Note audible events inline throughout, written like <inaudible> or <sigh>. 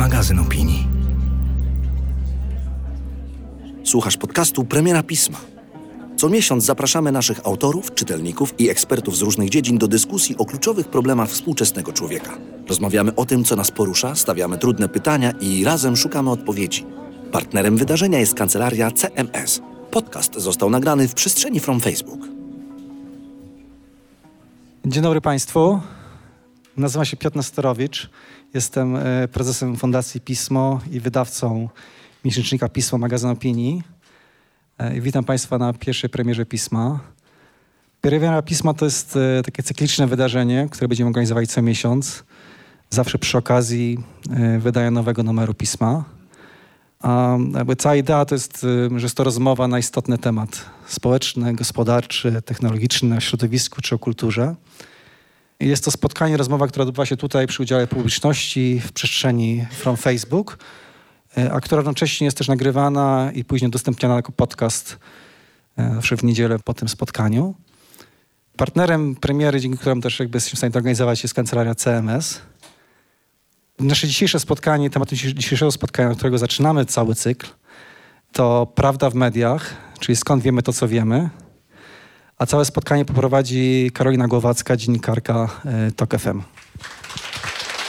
magazyn opinii. Słuchasz podcastu Premiera Pisma. Co miesiąc zapraszamy naszych autorów, czytelników i ekspertów z różnych dziedzin do dyskusji o kluczowych problemach współczesnego człowieka. Rozmawiamy o tym, co nas porusza, stawiamy trudne pytania i razem szukamy odpowiedzi. Partnerem wydarzenia jest kancelaria CMS. Podcast został nagrany w przestrzeni From Facebook. Dzień dobry Państwu. Nazywam się Piotr Nesterowicz. Jestem e, prezesem Fundacji Pismo i wydawcą miesięcznika Pismo, magazyn opinii. E, witam Państwa na pierwszej premierze Pisma. Premiera Pisma to jest e, takie cykliczne wydarzenie, które będziemy organizować co miesiąc. Zawsze przy okazji wydania nowego numeru Pisma. A cała idea to jest, że jest to rozmowa na istotny temat społeczny, gospodarczy, technologiczny, o środowisku czy o kulturze. Jest to spotkanie, rozmowa, która odbywa się tutaj przy udziale publiczności w przestrzeni From Facebook, e, a która jednocześnie jest też nagrywana i później udostępniana jako podcast e, zawsze w niedzielę po tym spotkaniu. Partnerem premiery, dzięki któremu też jakby jesteśmy w stanie to organizować, jest kancelaria CMS. Nasze dzisiejsze spotkanie, tematem dzisiejszego spotkania, od którego zaczynamy cały cykl, to prawda w mediach, czyli skąd wiemy to, co wiemy, a całe spotkanie poprowadzi Karolina Głowacka, dziennikarka e, TOK FM.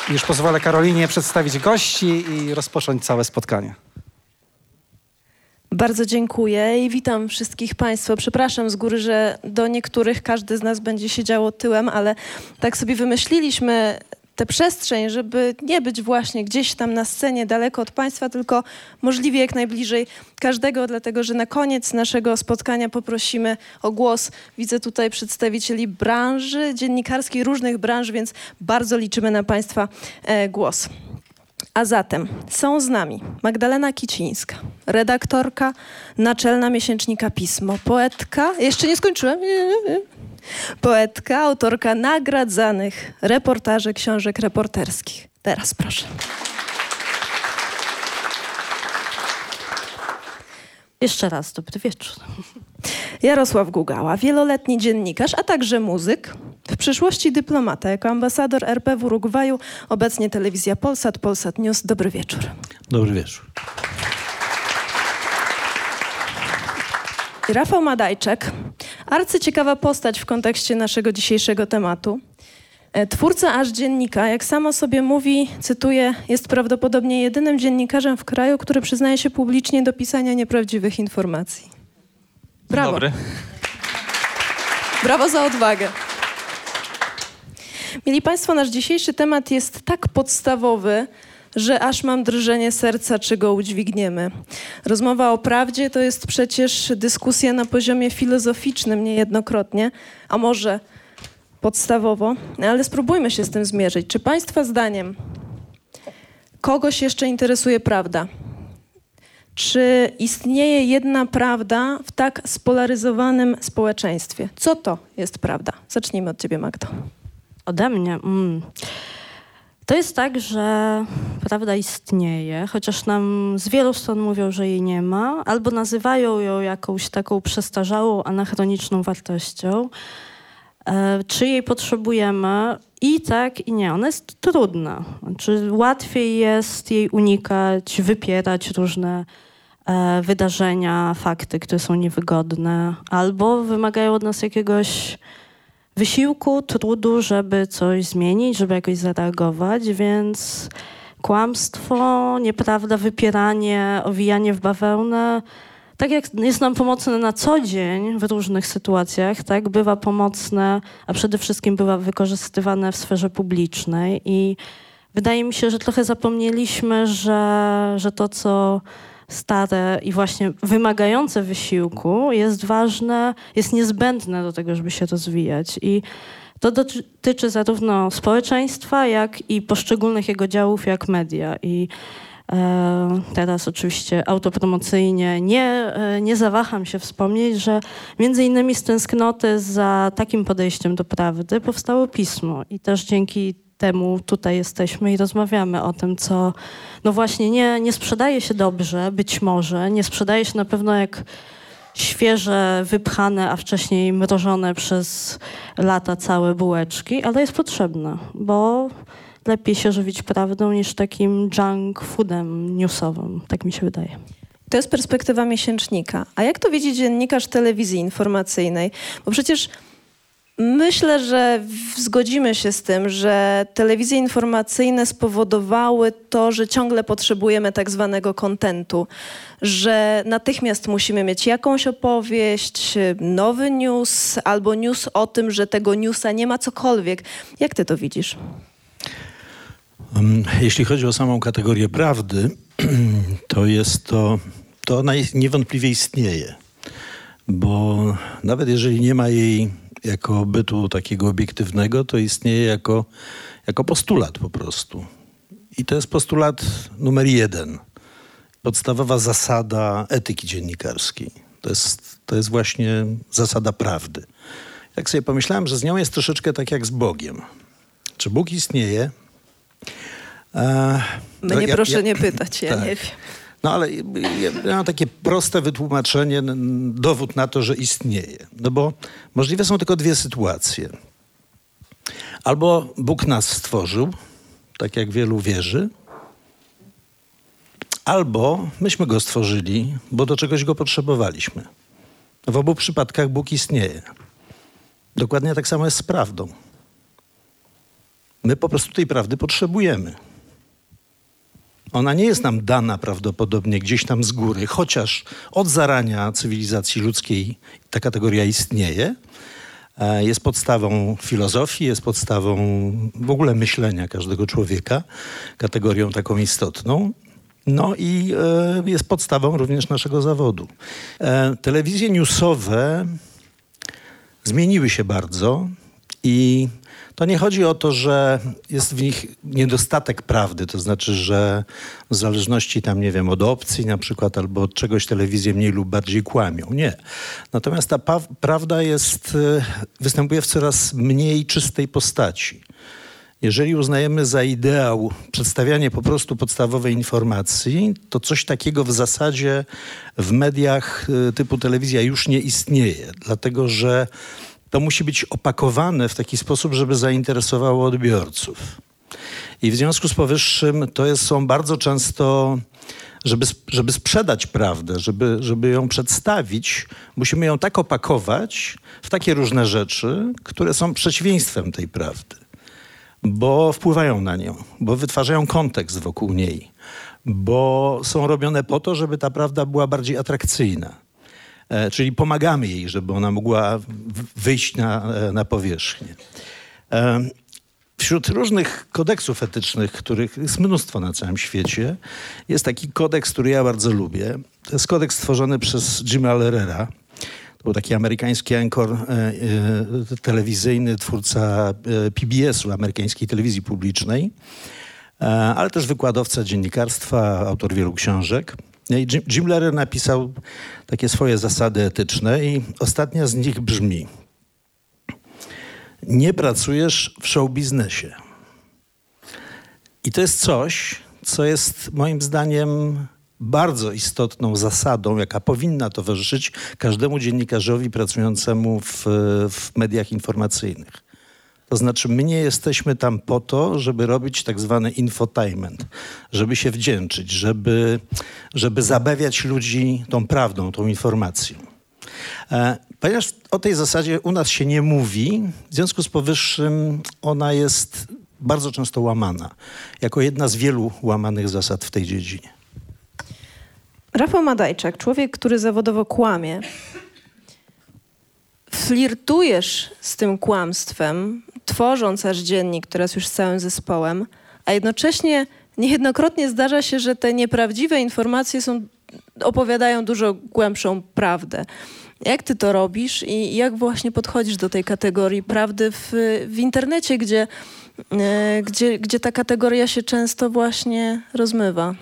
Już pozwolę Karolinie przedstawić gości i rozpocząć całe spotkanie. Bardzo dziękuję i witam wszystkich Państwa. Przepraszam z góry, że do niektórych każdy z nas będzie siedziało tyłem, ale tak sobie wymyśliliśmy tę przestrzeń, żeby nie być właśnie gdzieś tam na scenie daleko od Państwa, tylko możliwie jak najbliżej każdego, dlatego że na koniec naszego spotkania poprosimy o głos. Widzę tutaj przedstawicieli branży dziennikarskiej, różnych branż, więc bardzo liczymy na Państwa e, głos. A zatem są z nami Magdalena Kicińska, redaktorka naczelna miesięcznika Pismo, poetka. Jeszcze nie skończyłem. Poetka, autorka nagradzanych reportaży, książek reporterskich. Teraz proszę. Jeszcze raz, dobry wieczór. Jarosław Gugała, wieloletni dziennikarz, a także muzyk. W przyszłości dyplomata jako ambasador RP w Urugwaju, obecnie telewizja Polsat, Polsat News. Dobry wieczór. Dobry wieczór. Rafał Madajczek, arcyciekawa postać w kontekście naszego dzisiejszego tematu. E, twórca aż dziennika, jak samo sobie mówi, cytuję, jest prawdopodobnie jedynym dziennikarzem w kraju, który przyznaje się publicznie do pisania nieprawdziwych informacji. Brawo. Dobry. Brawo za odwagę. Mieli Państwo, nasz dzisiejszy temat jest tak podstawowy, że aż mam drżenie serca, czy go udźwigniemy. Rozmowa o prawdzie to jest przecież dyskusja na poziomie filozoficznym niejednokrotnie, a może podstawowo, ale spróbujmy się z tym zmierzyć. Czy Państwa zdaniem kogoś jeszcze interesuje prawda? Czy istnieje jedna prawda w tak spolaryzowanym społeczeństwie? Co to jest prawda? Zacznijmy od Ciebie, Magdo. Ode mnie? Mm. To jest tak, że prawda istnieje, chociaż nam z wielu stron mówią, że jej nie ma, albo nazywają ją jakąś taką przestarzałą, anachroniczną wartością. E, czy jej potrzebujemy? I tak, i nie. Ona jest trudna. Znaczy, łatwiej jest jej unikać, wypierać różne e, wydarzenia, fakty, które są niewygodne, albo wymagają od nas jakiegoś wysiłku, trudu, żeby coś zmienić, żeby jakoś zareagować, więc kłamstwo, nieprawda, wypieranie, owijanie w bawełnę, tak jak jest nam pomocne na co dzień w różnych sytuacjach, tak bywa pomocne, a przede wszystkim bywa wykorzystywane w sferze publicznej. I wydaje mi się, że trochę zapomnieliśmy, że, że to, co stare i właśnie wymagające wysiłku jest ważne, jest niezbędne do tego, żeby się rozwijać. I to dotyczy zarówno społeczeństwa, jak i poszczególnych jego działów, jak media. I e, teraz oczywiście autopromocyjnie nie, e, nie zawaham się wspomnieć, że między innymi z tęsknoty za takim podejściem do prawdy powstało pismo. I też dzięki temu tutaj jesteśmy i rozmawiamy o tym, co no właśnie nie, nie sprzedaje się dobrze, być może, nie sprzedaje się na pewno jak świeże, wypchane, a wcześniej mrożone przez lata całe bułeczki, ale jest potrzebne, bo lepiej się żywić prawdą niż takim junk foodem newsowym. Tak mi się wydaje. To jest perspektywa miesięcznika. A jak to widzi dziennikarz telewizji informacyjnej? Bo przecież myślę, że zgodzimy się z tym, że telewizje informacyjne spowodowały to, że ciągle potrzebujemy tak zwanego kontentu, że natychmiast musimy mieć jakąś opowieść, nowy news albo news o tym, że tego newsa nie ma cokolwiek. Jak ty to widzisz? Jeśli chodzi o samą kategorię prawdy, <clears throat> to jest to to ona niewątpliwie istnieje, bo nawet jeżeli nie ma jej jako bytu takiego obiektywnego, to istnieje jako, jako postulat po prostu. I to jest postulat numer jeden. Podstawowa zasada etyki dziennikarskiej. To jest, to jest właśnie zasada prawdy. Jak sobie pomyślałem, że z nią jest troszeczkę tak jak z Bogiem. Czy Bóg istnieje? Mnie no, ja, proszę ja, nie pytać, ja <laughs> tak. nie wiem. No ale ja mam takie proste wytłumaczenie, dowód na to, że istnieje. No bo możliwe są tylko dwie sytuacje. Albo Bóg nas stworzył, tak jak wielu wierzy, albo myśmy go stworzyli, bo do czegoś go potrzebowaliśmy. W obu przypadkach Bóg istnieje. Dokładnie tak samo jest z prawdą. My po prostu tej prawdy potrzebujemy. Ona nie jest nam dana prawdopodobnie gdzieś tam z góry, chociaż od zarania cywilizacji ludzkiej ta kategoria istnieje. E, jest podstawą filozofii, jest podstawą w ogóle myślenia każdego człowieka, kategorią taką istotną. No i e, jest podstawą również naszego zawodu. E, telewizje newsowe zmieniły się bardzo i to nie chodzi o to, że jest w nich niedostatek prawdy, to znaczy, że w zależności tam, nie wiem, od opcji na przykład albo od czegoś telewizję mniej lub bardziej kłamią. Nie. Natomiast ta prawda jest, y, występuje w coraz mniej czystej postaci. Jeżeli uznajemy za ideał przedstawianie po prostu podstawowej informacji, to coś takiego w zasadzie w mediach y, typu telewizja już nie istnieje, dlatego że to musi być opakowane w taki sposób, żeby zainteresowało odbiorców. I w związku z powyższym to jest, są bardzo często, żeby, żeby sprzedać prawdę, żeby, żeby ją przedstawić, musimy ją tak opakować w takie różne rzeczy, które są przeciwieństwem tej prawdy, bo wpływają na nią, bo wytwarzają kontekst wokół niej, bo są robione po to, żeby ta prawda była bardziej atrakcyjna. E, czyli pomagamy jej, żeby ona mogła wyjść na, e, na powierzchnię. E, wśród różnych kodeksów etycznych, których jest mnóstwo na całym świecie, jest taki kodeks, który ja bardzo lubię. To jest kodeks stworzony przez Jima Lerera. To był taki amerykański ankor e, e, telewizyjny, twórca e, PBS-u, amerykańskiej telewizji publicznej, ale też wykładowca dziennikarstwa, autor wielu książek. Jim Lehrer napisał takie swoje zasady etyczne i ostatnia z nich brzmi nie pracujesz w show biznesie. I to jest coś, co jest moim zdaniem bardzo istotną zasadą, jaka powinna towarzyszyć każdemu dziennikarzowi pracującemu w, w mediach informacyjnych. To znaczy, my nie jesteśmy tam po to, żeby robić tak zwany infotainment, żeby się wdzięczyć, żeby, żeby zabawiać ludzi tą prawdą, tą informacją. E, ponieważ o tej zasadzie u nas się nie mówi, w związku z powyższym ona jest bardzo często łamana, jako jedna z wielu łamanych zasad w tej dziedzinie. Rafał Madajczak, człowiek, który zawodowo kłamie, flirtujesz z tym kłamstwem, tworząc aż dziennik teraz już z całym zespołem, a jednocześnie niejednokrotnie zdarza się, że te nieprawdziwe informacje są, opowiadają dużo głębszą prawdę. Jak ty to robisz i jak właśnie podchodzisz do tej kategorii prawdy w, w internecie, gdzie, e, gdzie, gdzie ta kategoria się często właśnie rozmywa?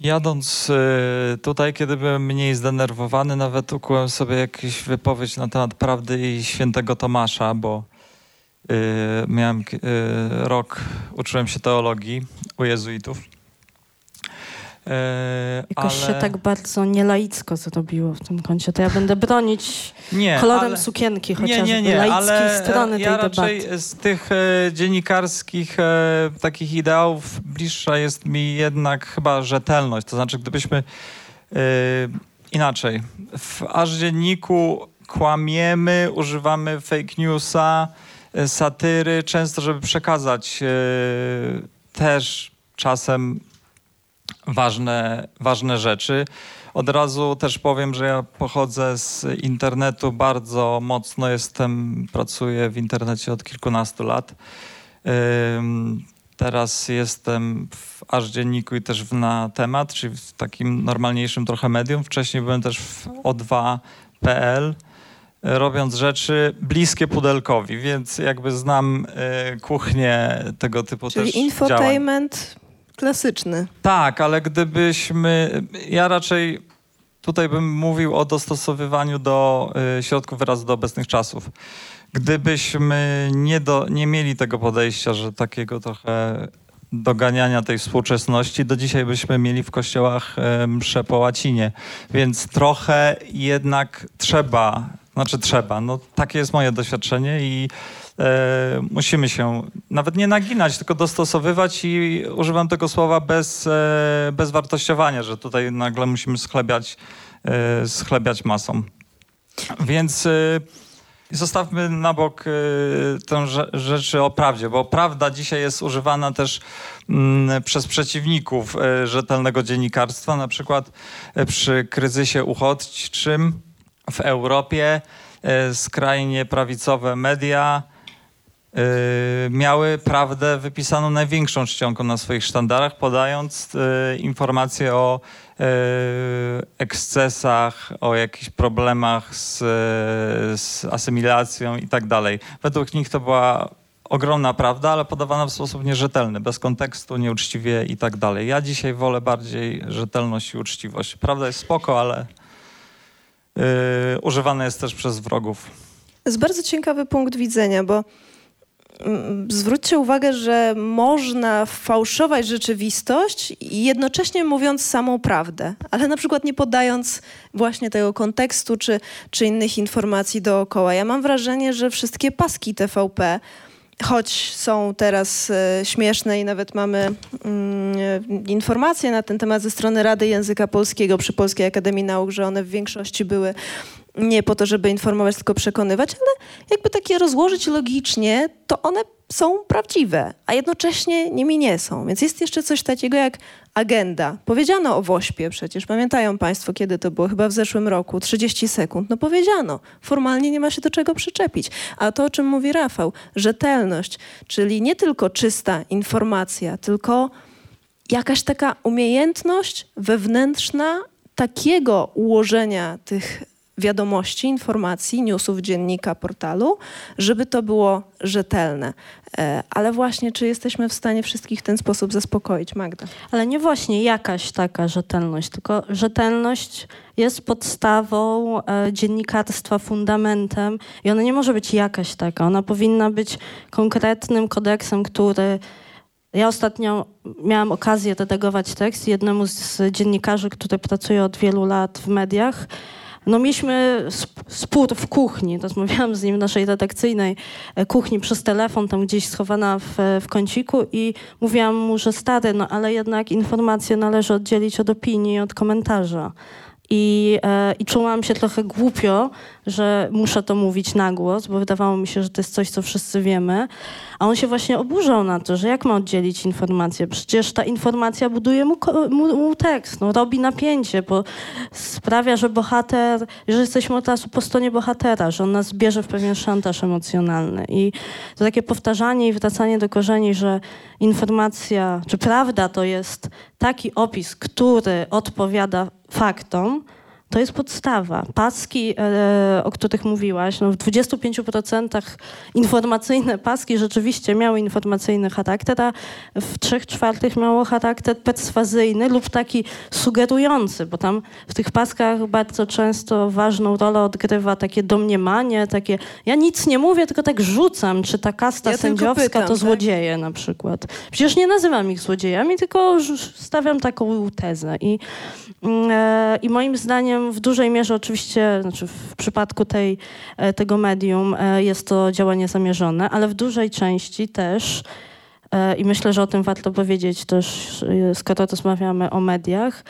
Jadąc e, tutaj, kiedy byłem mniej zdenerwowany, nawet ukułem sobie jakąś wypowiedź na temat prawdy i świętego Tomasza, bo miałem rok, uczyłem się teologii u jezuitów. E, Jakoś ale... się tak bardzo nielaicko zrobiło w tym kącie. To ja będę bronić nie, kolorem ale... sukienki Nie, chociażby nie, nie, laickiej ale strony ja tej raczej debaty. z tych e, dziennikarskich e, takich ideałów bliższa jest mi jednak chyba rzetelność. To znaczy, gdybyśmy e, inaczej, w aż dzienniku kłamiemy, używamy fake newsa, satyry, często, żeby przekazać e, też czasem ważne, ważne rzeczy. Od razu też powiem, że ja pochodzę z internetu bardzo mocno. Jestem, pracuję w internecie od kilkunastu lat. Teraz jestem w Aż Dzienniku i też w na temat, czyli w takim normalniejszym trochę medium. Wcześniej byłem też w O2.pl, y, robiąc rzeczy bliskie Pudelkowi, więc jakby znam y, kuchnię tego typu też Czyli działań. infotainment klasyczny. Tak, ale gdybyśmy. Ja raczej tutaj bym mówił o dostosowywaniu do y, środków wyrazu do obecnych czasów. Gdybyśmy nie, do, nie mieli tego podejścia, że takiego trochę doganiania tej współczesności, do dzisiaj byśmy mieli w kościołach y, msze po łacinie. Więc trochę jednak trzeba, znaczy trzeba, no takie jest moje doświadczenie i e, musimy się nawet nie naginać, tylko dostosowywać i używam tego słowa bez, e, bez wartościowania, że tutaj nagle musimy schlebiać, e, schlebiać masą. Więc e, zostawmy na bok e, tę rze- rzeczy o prawdzie, bo prawda dzisiaj jest używana też mm, przez przeciwników e, rzetelnego dziennikarstwa, na przykład przy kryzysie uchodźczym w Europie e, skrajnie prawicowe media y, miały prawdę wypisaną największą czcionką na swoich sztandarach, podając y, informacje o ekscesach, o jakichś problemach z, z asymilacją i tak dalej. Według nich to była ogromna prawda, ale podawana w sposób nierzetelny, bez kontekstu, nieuczciwie i tak dalej. Ja dzisiaj wolę bardziej rzetelność i uczciwość. Prawda jest spoko, ale y, używana jest też przez wrogów. To jest bardzo ciekawy punkt widzenia, bo mm, zwróćcie uwagę, że można fałszować rzeczywistość jednocześnie mówiąc samą prawdę, ale na przykład nie podając właśnie tego kontekstu czy, czy innych informacji dookoła. Ja mam wrażenie, że wszystkie paski TVP choć są teraz e, śmieszne i nawet mamy mm, e, informacje na ten temat ze strony Rady Języka Polskiego przy Polskiej Akademii Nauk, że one w większości były nie po to, żeby informować, tylko przekonywać, ale jakby takie rozłożyć logicznie, to one są prawdziwe, a jednocześnie nimi nie są. Więc jest jeszcze coś takiego jak agenda. Powiedziano o WOŚPie przecież. Pamiętają Państwo, kiedy to było? Chyba w zeszłym roku. 30 sekund. No powiedziano. Formalnie nie ma się do czego przyczepić. A to, o czym mówi Rafał, rzetelność, czyli nie tylko czysta informacja, tylko jakaś taka umiejętność wewnętrzna takiego ułożenia tych wiadomości, informacji, newsów, dziennika, portalu, żeby to było rzetelne. E, Ale właśnie, czy jesteśmy w stanie wszystkich w ten sposób zaspokoić, Magda? Ale nie właśnie jakaś taka rzetelność, tylko rzetelność jest podstawą e, dziennikarstwa, fundamentem i ona nie może być jakaś taka. Ona powinna być konkretnym kodeksem, który. Ja ostatnio miałam okazję redagować tekst jednemu z dziennikarzy, który pracuje od wielu lat w mediach. No mieliśmy sp- spór w kuchni, rozmawiałam z nim w naszej redakcyjnej e, kuchni przez telefon, tam gdzieś schowana w, w kąciku i mówiłam mu, że stary, no ale jednak informacje należy oddzielić od opinii od komentarza. I, e, I czułam się trochę głupio, że muszę to mówić na głos, bo wydawało mi się, że to jest coś, co wszyscy wiemy. A on się właśnie oburzał na to, że jak ma oddzielić informację? Przecież ta informacja buduje mu, mu, mu tekst, no, robi napięcie, bo sprawia, że bohater, że jesteśmy od razu po stronie bohatera, że on nas bierze w pewien szantaż emocjonalny. I to takie powtarzanie i wracanie do korzeni, że informacja, czy prawda to jest taki opis, który odpowiada faktom, To jest podstawa. Paski, e, o których mówiłaś, no w 25% informacyjne paski rzeczywiście miały informacyjny charakter, a w 3 czwartych miało charakter perswazyjny lub taki sugerujący, bo tam w tych paskach bardzo często ważną rolę odgrywa takie domniemanie, takie ja nic nie mówię, tylko tak rzucam, czy ta kasta Ja sędziowska pytam, to tak? złodzieje na przykład. Przecież nie nazywam ich złodziejami, tylko stawiam taką tezę. I, mm, e, I moim zdaniem w dużej mierze oczywiście, znaczy w przypadku tej, e, tego medium e, jest to działanie zamierzone, ale w dużej części też e, i myślę, że o tym warto powiedzieć też, skoro rozmawiamy o mediach,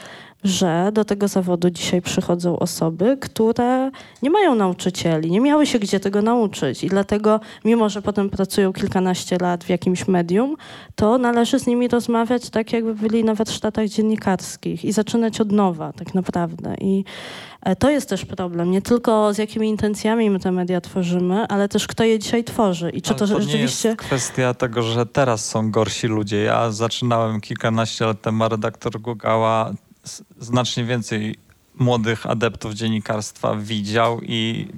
że do tego zawodu dzisiaj przychodzą osoby, które nie mają nauczycieli, nie miały się gdzie tego nauczyć i dlatego, mimo że potem pracują kilkanaście lat w jakimś medium, to należy z nimi rozmawiać tak, jakby byli na warsztatach dziennikarskich i zaczynać od nowa tak naprawdę. I e, to jest też problem, nie tylko z jakimi intencjami my te media tworzymy, ale też kto je dzisiaj tworzy i czy Ale to, to rzeczywiście... jest kwestia tego, że teraz są gorsi ludzie. Ja zaczynałem kilkanaście lat temu, redaktor Gugała znacznie więcej młodych adeptów dziennikarstwa widział i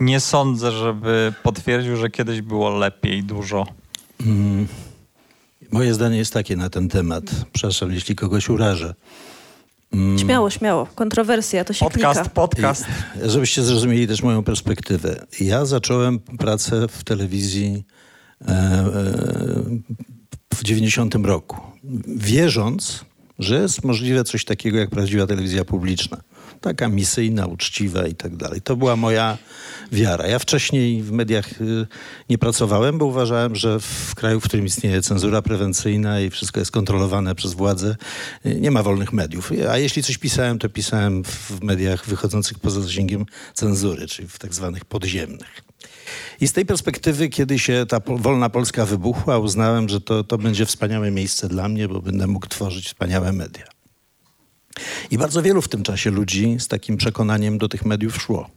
nie sądzę, żeby potwierdził, że kiedyś było lepiej dużo. Mm. Moje zdanie jest takie na ten temat. Przepraszam, jeśli kogoś urażę. Mm. Śmiało, śmiało. Kontrowersja, to się Podcast, klika. podcast. Żebyście zrozumieli też moją perspektywę. Ja zacząłem pracę w telewizji e, e, w 90 roku, wierząc, że jest możliwe coś takiego jak prawdziwa telewizja publiczna. Taka misyjna, uczciwa i tak dalej. To była moja wiara. Ja wcześniej w mediach y, nie pracowałem, bo uważałem, że w kraju, w którym istnieje cenzura prewencyjna i wszystko jest kontrolowane przez władzę, y, nie ma wolnych mediów. A jeśli coś pisałem, to pisałem w mediach wychodzących poza zasięgiem cenzury, czyli w tak zwanych podziemnych. I z tej perspektywy, kiedy się ta wolna Polska wybuchła, uznałem, że to, to będzie wspaniałe miejsce dla mnie, bo będę mógł tworzyć wspaniałe media. I bardzo wielu w tym czasie ludzi z takim przekonaniem do tych mediów szło.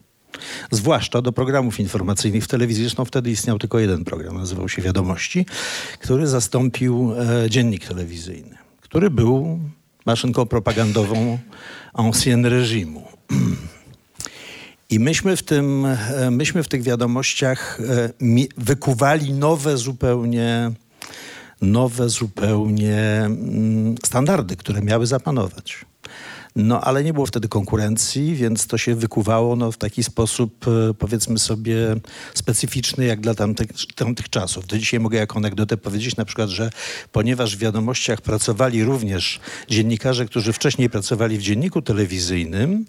Zwłaszcza do programów informacyjnych w telewizji. Zresztą wtedy istniał tylko jeden program, nazywał się Wiadomości, który zastąpił e, dziennik telewizyjny, który był maszynką propagandową ancien reżimu. <clears throat> I myśmy w, tym, e, myśmy w tych wiadomościach e, wykuwali nowe zupełnie, nowe zupełnie mm, standardy, które miały zapanować. No, ale nie było wtedy konkurencji, więc to się wykuwało no, w taki sposób, e, powiedzmy sobie, specyficzny jak dla tamtych, tamtych czasów. Dzisiaj mogę jako anegdotę powiedzieć na przykład, że ponieważ w wiadomościach pracowali również dziennikarze, którzy wcześniej pracowali w dzienniku telewizyjnym,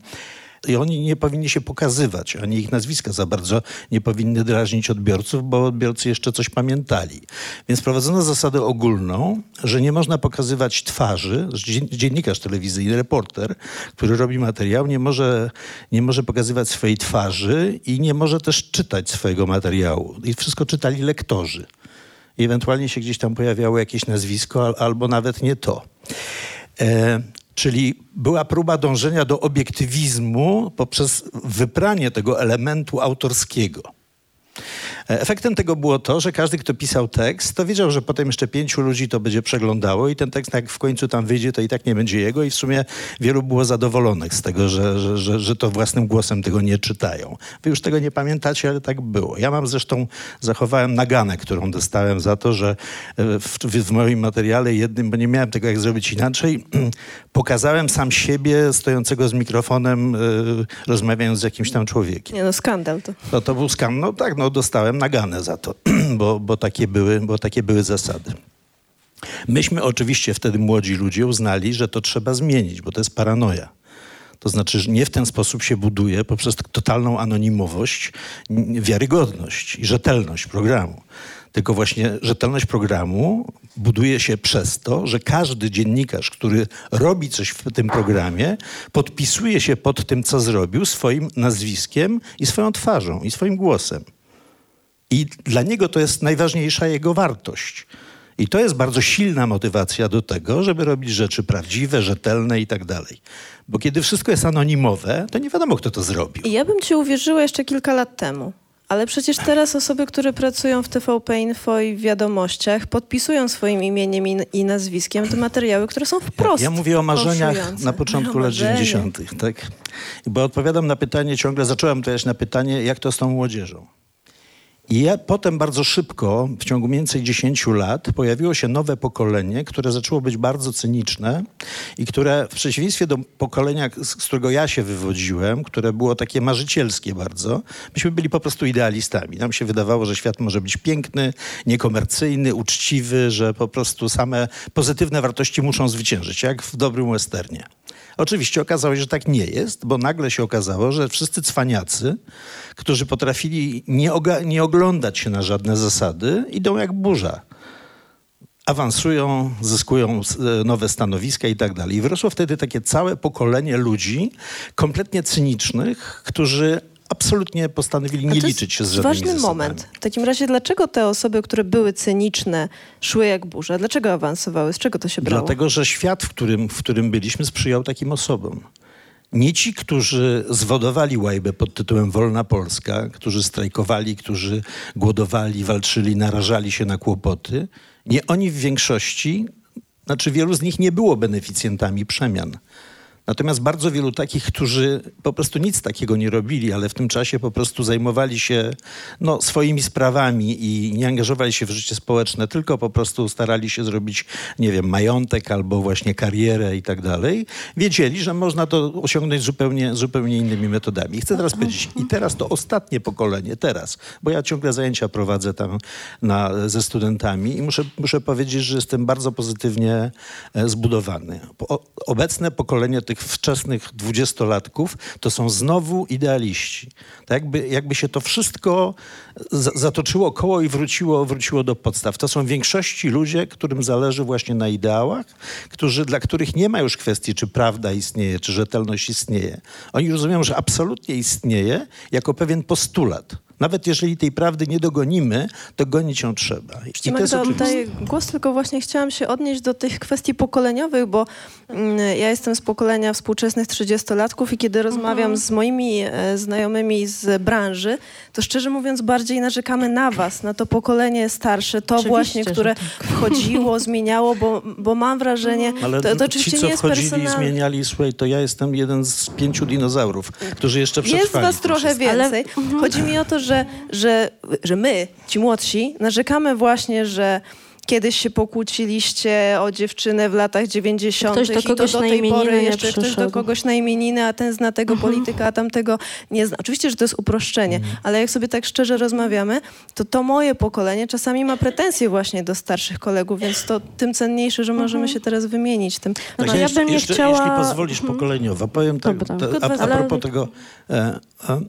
i oni nie powinni się pokazywać, ani ich nazwiska za bardzo nie powinny drażnić odbiorców, bo odbiorcy jeszcze coś pamiętali. Więc prowadzono zasadę ogólną, że nie można pokazywać twarzy, dziennikarz telewizyjny, reporter, który robi materiał, nie może, nie może pokazywać swojej twarzy i nie może też czytać swojego materiału. I wszystko czytali lektorzy. Ewentualnie się gdzieś tam pojawiało jakieś nazwisko, al- albo nawet nie to. Czyli była próba dążenia do obiektywizmu poprzez wypranie tego elementu autorskiego. E, Efektem tego było to, że każdy, kto pisał tekst, to wiedział, że potem jeszcze pięciu ludzi to będzie przeglądało i ten tekst, jak w końcu tam wyjdzie, to i tak nie będzie jego i w sumie wielu było zadowolonych z tego, że, że, że, że to własnym głosem tego nie czytają. Wy już tego nie pamiętacie, ale tak było. Ja mam zresztą, zachowałem naganę, którą dostałem za to, że e, w, w moim materiale jednym, bo nie miałem tego jak zrobić inaczej, <clears throat> pokazałem sam siebie stojącego z mikrofonem, e, rozmawiając z jakimś tam człowiekiem. Nie no, skandal to. No to był skam. No tak, no dostałem naganę za to, <clears throat> bo, bo, takie były, bo takie były zasady. Myśmy oczywiście wtedy młodzi ludzie uznali, że to trzeba zmienić, bo to jest paranoja. To znaczy, że nie w ten sposób się buduje poprzez totalną anonimowość, wiarygodność i rzetelność programu. Tylko właśnie rzetelność programu buduje się przez to, że każdy dziennikarz, który robi coś w tym programie, podpisuje się pod tym, co zrobił, swoim nazwiskiem i swoją twarzą i swoim głosem. I dla niego to jest najważniejsza jego wartość. I to jest bardzo silna motywacja do tego, żeby robić rzeczy prawdziwe, rzetelne i tak dalej. Bo kiedy wszystko jest anonimowe, to nie wiadomo, kto to zrobił. I ja bym ci uwierzyła jeszcze kilka lat temu. Ale przecież teraz osoby, które pracują w TVP Info i w wiadomościach, podpisują swoim imieniem i, i nazwiskiem te materiały, które są wprost Ja mówię o marzeniach fałszujące. na początku <laughs> O lat marzenie. 90., tak? Bo odpowiadam na pytanie, ciągle zacząłem też na pytanie, jak to z tą młodzieżą. I potem bardzo szybko, w ciągu mniej więcej 10 lat, pojawiło się nowe pokolenie, które zaczęło być bardzo cyniczne i które w przeciwieństwie do pokolenia, z, z którego ja się wywodziłem, które było takie marzycielskie bardzo, myśmy byli po prostu idealistami. Nam się wydawało, że świat może być piękny, niekomercyjny, uczciwy, że po prostu same pozytywne wartości muszą zwyciężyć, jak w dobrym westernie. Oczywiście okazało się, że tak nie jest, bo nagle się okazało, że wszyscy cwaniacy, którzy potrafili nie, nie oglądać się na żadne zasady, idą jak burza. Awansują, zyskują e, nowe stanowiska i tak dalej. I wyrosło wtedy takie całe pokolenie ludzi kompletnie cynicznych, którzy absolutnie postanowili nie liczyć się z żadnymi ważny zasadami. moment. W takim razie, dlaczego te osoby, które były cyniczne, szły jak burza? Dlaczego awansowały? Z czego to się brało? Dlatego, że świat, w którym, w którym byliśmy, sprzyjał takim osobom. Nie ci, którzy zwodowali łajbę pod tytułem Wolna Polska, którzy strajkowali, którzy głodowali, walczyli, narażali się na kłopoty. Nie oni w większości, znaczy wielu z nich nie było beneficjentami przemian. Natomiast bardzo wielu takich, którzy po prostu nic takiego nie robili, ale w tym czasie po prostu zajmowali się no, swoimi sprawami i nie angażowali się w życie społeczne, tylko po prostu starali się zrobić, nie wiem, majątek albo właśnie karierę i tak dalej, wiedzieli, że można to osiągnąć zupełnie, zupełnie innymi metodami. I chcę teraz powiedzieć, i teraz to ostatnie pokolenie, teraz, bo ja ciągle zajęcia prowadzę tam na, ze studentami i muszę, muszę powiedzieć, że jestem bardzo pozytywnie e, zbudowany. Obecne pokolenie tych wczesnych dwudziestolatków to są znowu idealiści. Tak jakby, jakby się to wszystko za, zatoczyło koło i wróciło, wróciło do podstaw. To są w większości ludzie, którym zależy właśnie na ideałach, którzy, dla których nie ma już kwestii, czy prawda istnieje, czy rzetelność istnieje. Oni rozumieją, że absolutnie istnieje jako pewien postulat. Nawet jeżeli tej prawdy nie dogonimy, to gonić ją trzeba. I to jest oddaję głos, tylko właśnie chciałam się odnieść do tych kwestii pokoleniowych, bo mm, ja jestem z pokolenia współczesnych 30-latków i kiedy rozmawiam z moimi e, znajomymi z branży, to szczerze mówiąc bardziej narzekamy na was, na to pokolenie starsze, to Oczywiście, właśnie, które tak. wchodziło, <laughs> zmieniało, bo, bo mam wrażenie, Ale to, to oczywiście ci, co nie jest wchodzili i personalne. zmieniali, słuchaj, to ja jestem jeden z pięciu dinozaurów, którzy jeszcze przetrwali. Jest was trochę więcej. Chodzi mi o to, że, że, że my, ci młodsi, narzekamy właśnie, że kiedyś się pokłóciliście o dziewczynę w latach 90. Ktoś do i to kogoś do tej pory jeszcze ktoś do przyszedł. kogoś na imieniny, a ten zna tego polityka, a tamtego nie zna. Oczywiście, że to jest uproszczenie, ale jak sobie tak szczerze rozmawiamy, to to moje pokolenie czasami ma pretensje właśnie do starszych kolegów, więc to tym cenniejsze, że możemy się teraz wymienić tym. Tak, No, ja jeszcze, bym nie jeszcze, chciała- Jeśli pozwolisz Mhm. pokoleniowo, powiem tak, Dobra. a, a propos tego... E, e,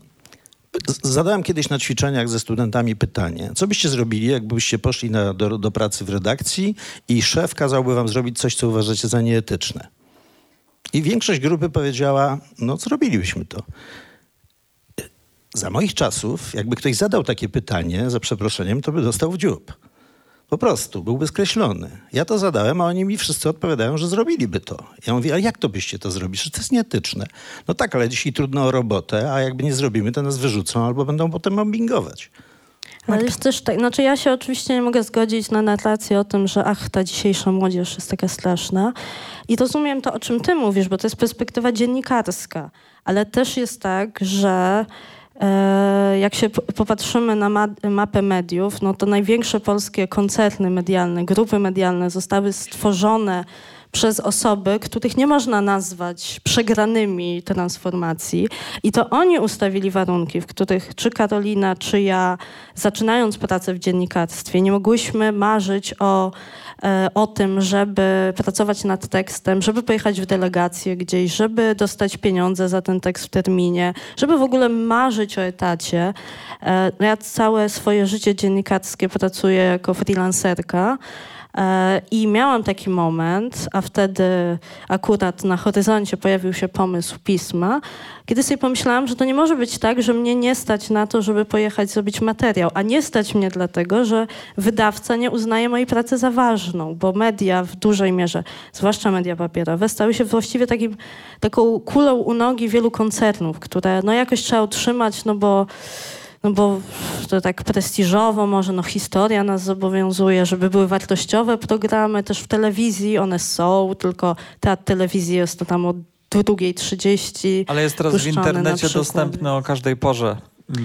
Zadałem kiedyś na ćwiczeniach ze studentami pytanie, co byście zrobili, jakbyście poszli na, do, do pracy w redakcji i szef kazałby wam zrobić coś, co uważacie za nieetyczne. I większość grupy powiedziała, no zrobilibyśmy to. Za moich czasów, jakby ktoś zadał takie pytanie, za przeproszeniem, to by dostał w dziób. Po prostu, byłby skreślony. Ja to zadałem, a oni mi wszyscy odpowiadają, że zrobiliby to. Ja mówię, a jak to byście to zrobili? Że to jest nieetyczne. No tak, ale dzisiaj trudno o robotę, a jakby nie zrobimy, to nas wyrzucą albo będą potem mobbingować. Ale jest też tak, znaczy ja się oczywiście nie mogę zgodzić na narrację o tym, że ach, ta dzisiejsza młodzież jest taka straszna. I rozumiem to, o czym ty mówisz, bo to jest perspektywa dziennikarska. Ale też jest tak, że jak się popatrzymy na ma- mapę mediów, no to największe polskie koncerny medialne, grupy medialne zostały stworzone przez osoby, których nie można nazwać przegranymi transformacji. I to oni ustawili warunki, w których czy Karolina, czy ja, zaczynając pracę w dziennikarstwie, nie mogłyśmy marzyć o, e, o tym, żeby pracować nad tekstem, żeby pojechać w delegację gdzieś, żeby dostać pieniądze za ten tekst w terminie, żeby w ogóle marzyć o etacie. E, no ja całe swoje życie dziennikarskie pracuję jako freelancerka. E, I miałam taki moment, a wtedy akurat na horyzoncie pojawił się pomysł pisma, kiedy sobie pomyślałam, że to nie może być tak, że mnie nie stać na to, żeby pojechać zrobić materiał, a nie stać mnie dlatego, że wydawca nie uznaje mojej pracy za ważną, bo media w dużej mierze, zwłaszcza media papierowe, stały się właściwie takim, taką kulą u nogi wielu koncernów, które no jakoś trzeba utrzymać, no bo no bo to tak prestiżowo, może no historia nas zobowiązuje, żeby były wartościowe programy też w telewizji, one są, tylko teatr telewizji jest to tam od drugiej 30. Ale jest teraz w internecie dostępny o każdej porze.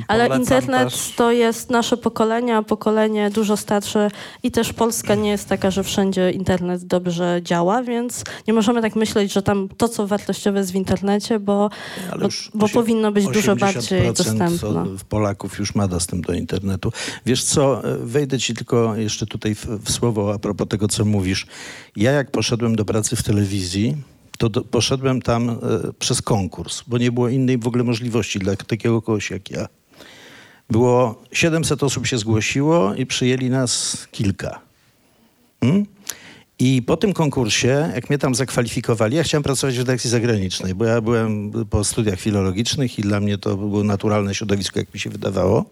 Ale polecam internet też. to jest nasze pokolenie, a pokolenie dużo starsze i też Polska nie jest taka, że wszędzie internet dobrze działa, więc nie możemy tak myśleć, że tam to, co wartościowe jest w internecie, bo, bo, bo osiem- powinno być dużo bardziej 80% dostępne. Polaków już ma dostęp do internetu. Wiesz co, e, wejdę ci tylko jeszcze tutaj w, w słowo a propos tego, co mówisz. Ja jak poszedłem do pracy w telewizji, to do, poszedłem tam e, przez konkurs, bo nie było innej w ogóle możliwości dla takiego kogoś jak ja. Było 700 osób się zgłosiło i przyjęli nas kilka. Hmm? I po tym konkursie, jak mnie tam zakwalifikowali, ja chciałem pracować w redakcji zagranicznej, bo ja byłem po studiach filologicznych i dla mnie to było naturalne środowisko, jak mi się wydawało.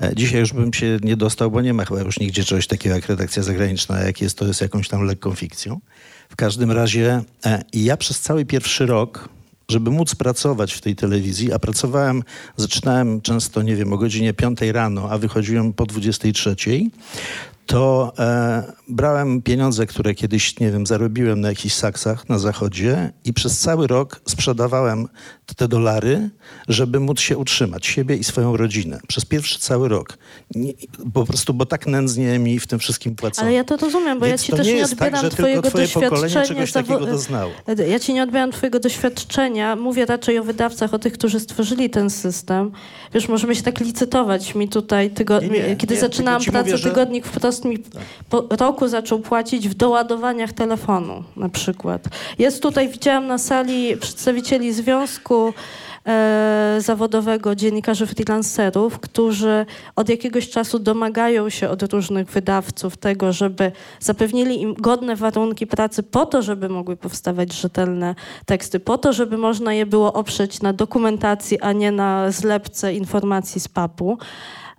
E, Dzisiaj już bym się nie dostał, bo nie ma chyba już nigdzie czegoś takiego jak redakcja zagraniczna, jak jest, to jest jakąś tam lekką fikcją. W każdym razie e, ja przez cały pierwszy rok, żeby móc pracować w tej telewizji, a pracowałem, zaczynałem często, nie wiem, o godzinie 5 rano, a wychodziłem po 23, to e, brałem pieniądze, które kiedyś, nie wiem, zarobiłem na jakichś saksach na zachodzie i przez cały rok sprzedawałem te dolary, żeby móc się utrzymać, siebie i swoją rodzinę. Przez pierwszy cały rok. Nie, po prostu, bo tak nędznie mi w tym wszystkim płacono. Ale ja to rozumiem, bo Więc ja ci to też nie nie, tak, odbieram tylko twojego twoje doświadczenia. czegoś takiego doznało. <laughs> Ja ci nie odbieram twojego doświadczenia. Mówię raczej o wydawcach, o tych, którzy stworzyli ten system. Wiesz, możemy się tak licytować. Mi tutaj, tygo... Nie, nie, kiedy zaczynałam pracę, mówię, że- Tak. tygodnik wprost mi po roku zaczął płacić w doładowaniach telefonu na przykład. Jest tutaj, widziałam na sali przedstawicieli Związku e, Zawodowego Dziennikarzy Freelancerów, którzy od jakiegoś czasu domagają się od różnych wydawców tego, żeby zapewnili im godne warunki pracy po to, żeby mogły powstawać rzetelne teksty, po to, żeby można je było oprzeć na dokumentacji, a nie na zlepce informacji z papu.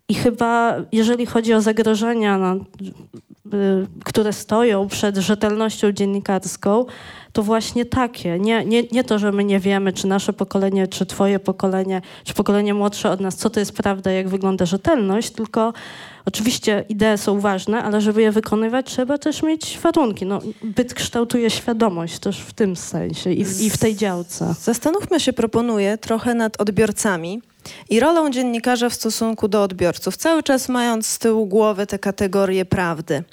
I chyba, jeżeli chodzi o zagrożenia, no, y, które stoją przed rzetelnością dziennikarską, to właśnie takie. Nie, nie, nie to, że my nie wiemy, czy nasze pokolenie, czy twoje pokolenie, czy pokolenie młodsze od nas, co to jest prawda, jak wygląda rzetelność, tylko oczywiście idee są ważne, ale żeby je wykonywać, trzeba też mieć warunki. No, byt kształtuje świadomość też w tym sensie i, i w tej działce. Zastanówmy się, proponuję, trochę nad odbiorcami i rolą dziennikarza w stosunku do odbiorców, cały czas mając z tyłu głowy te kategorie prawdy.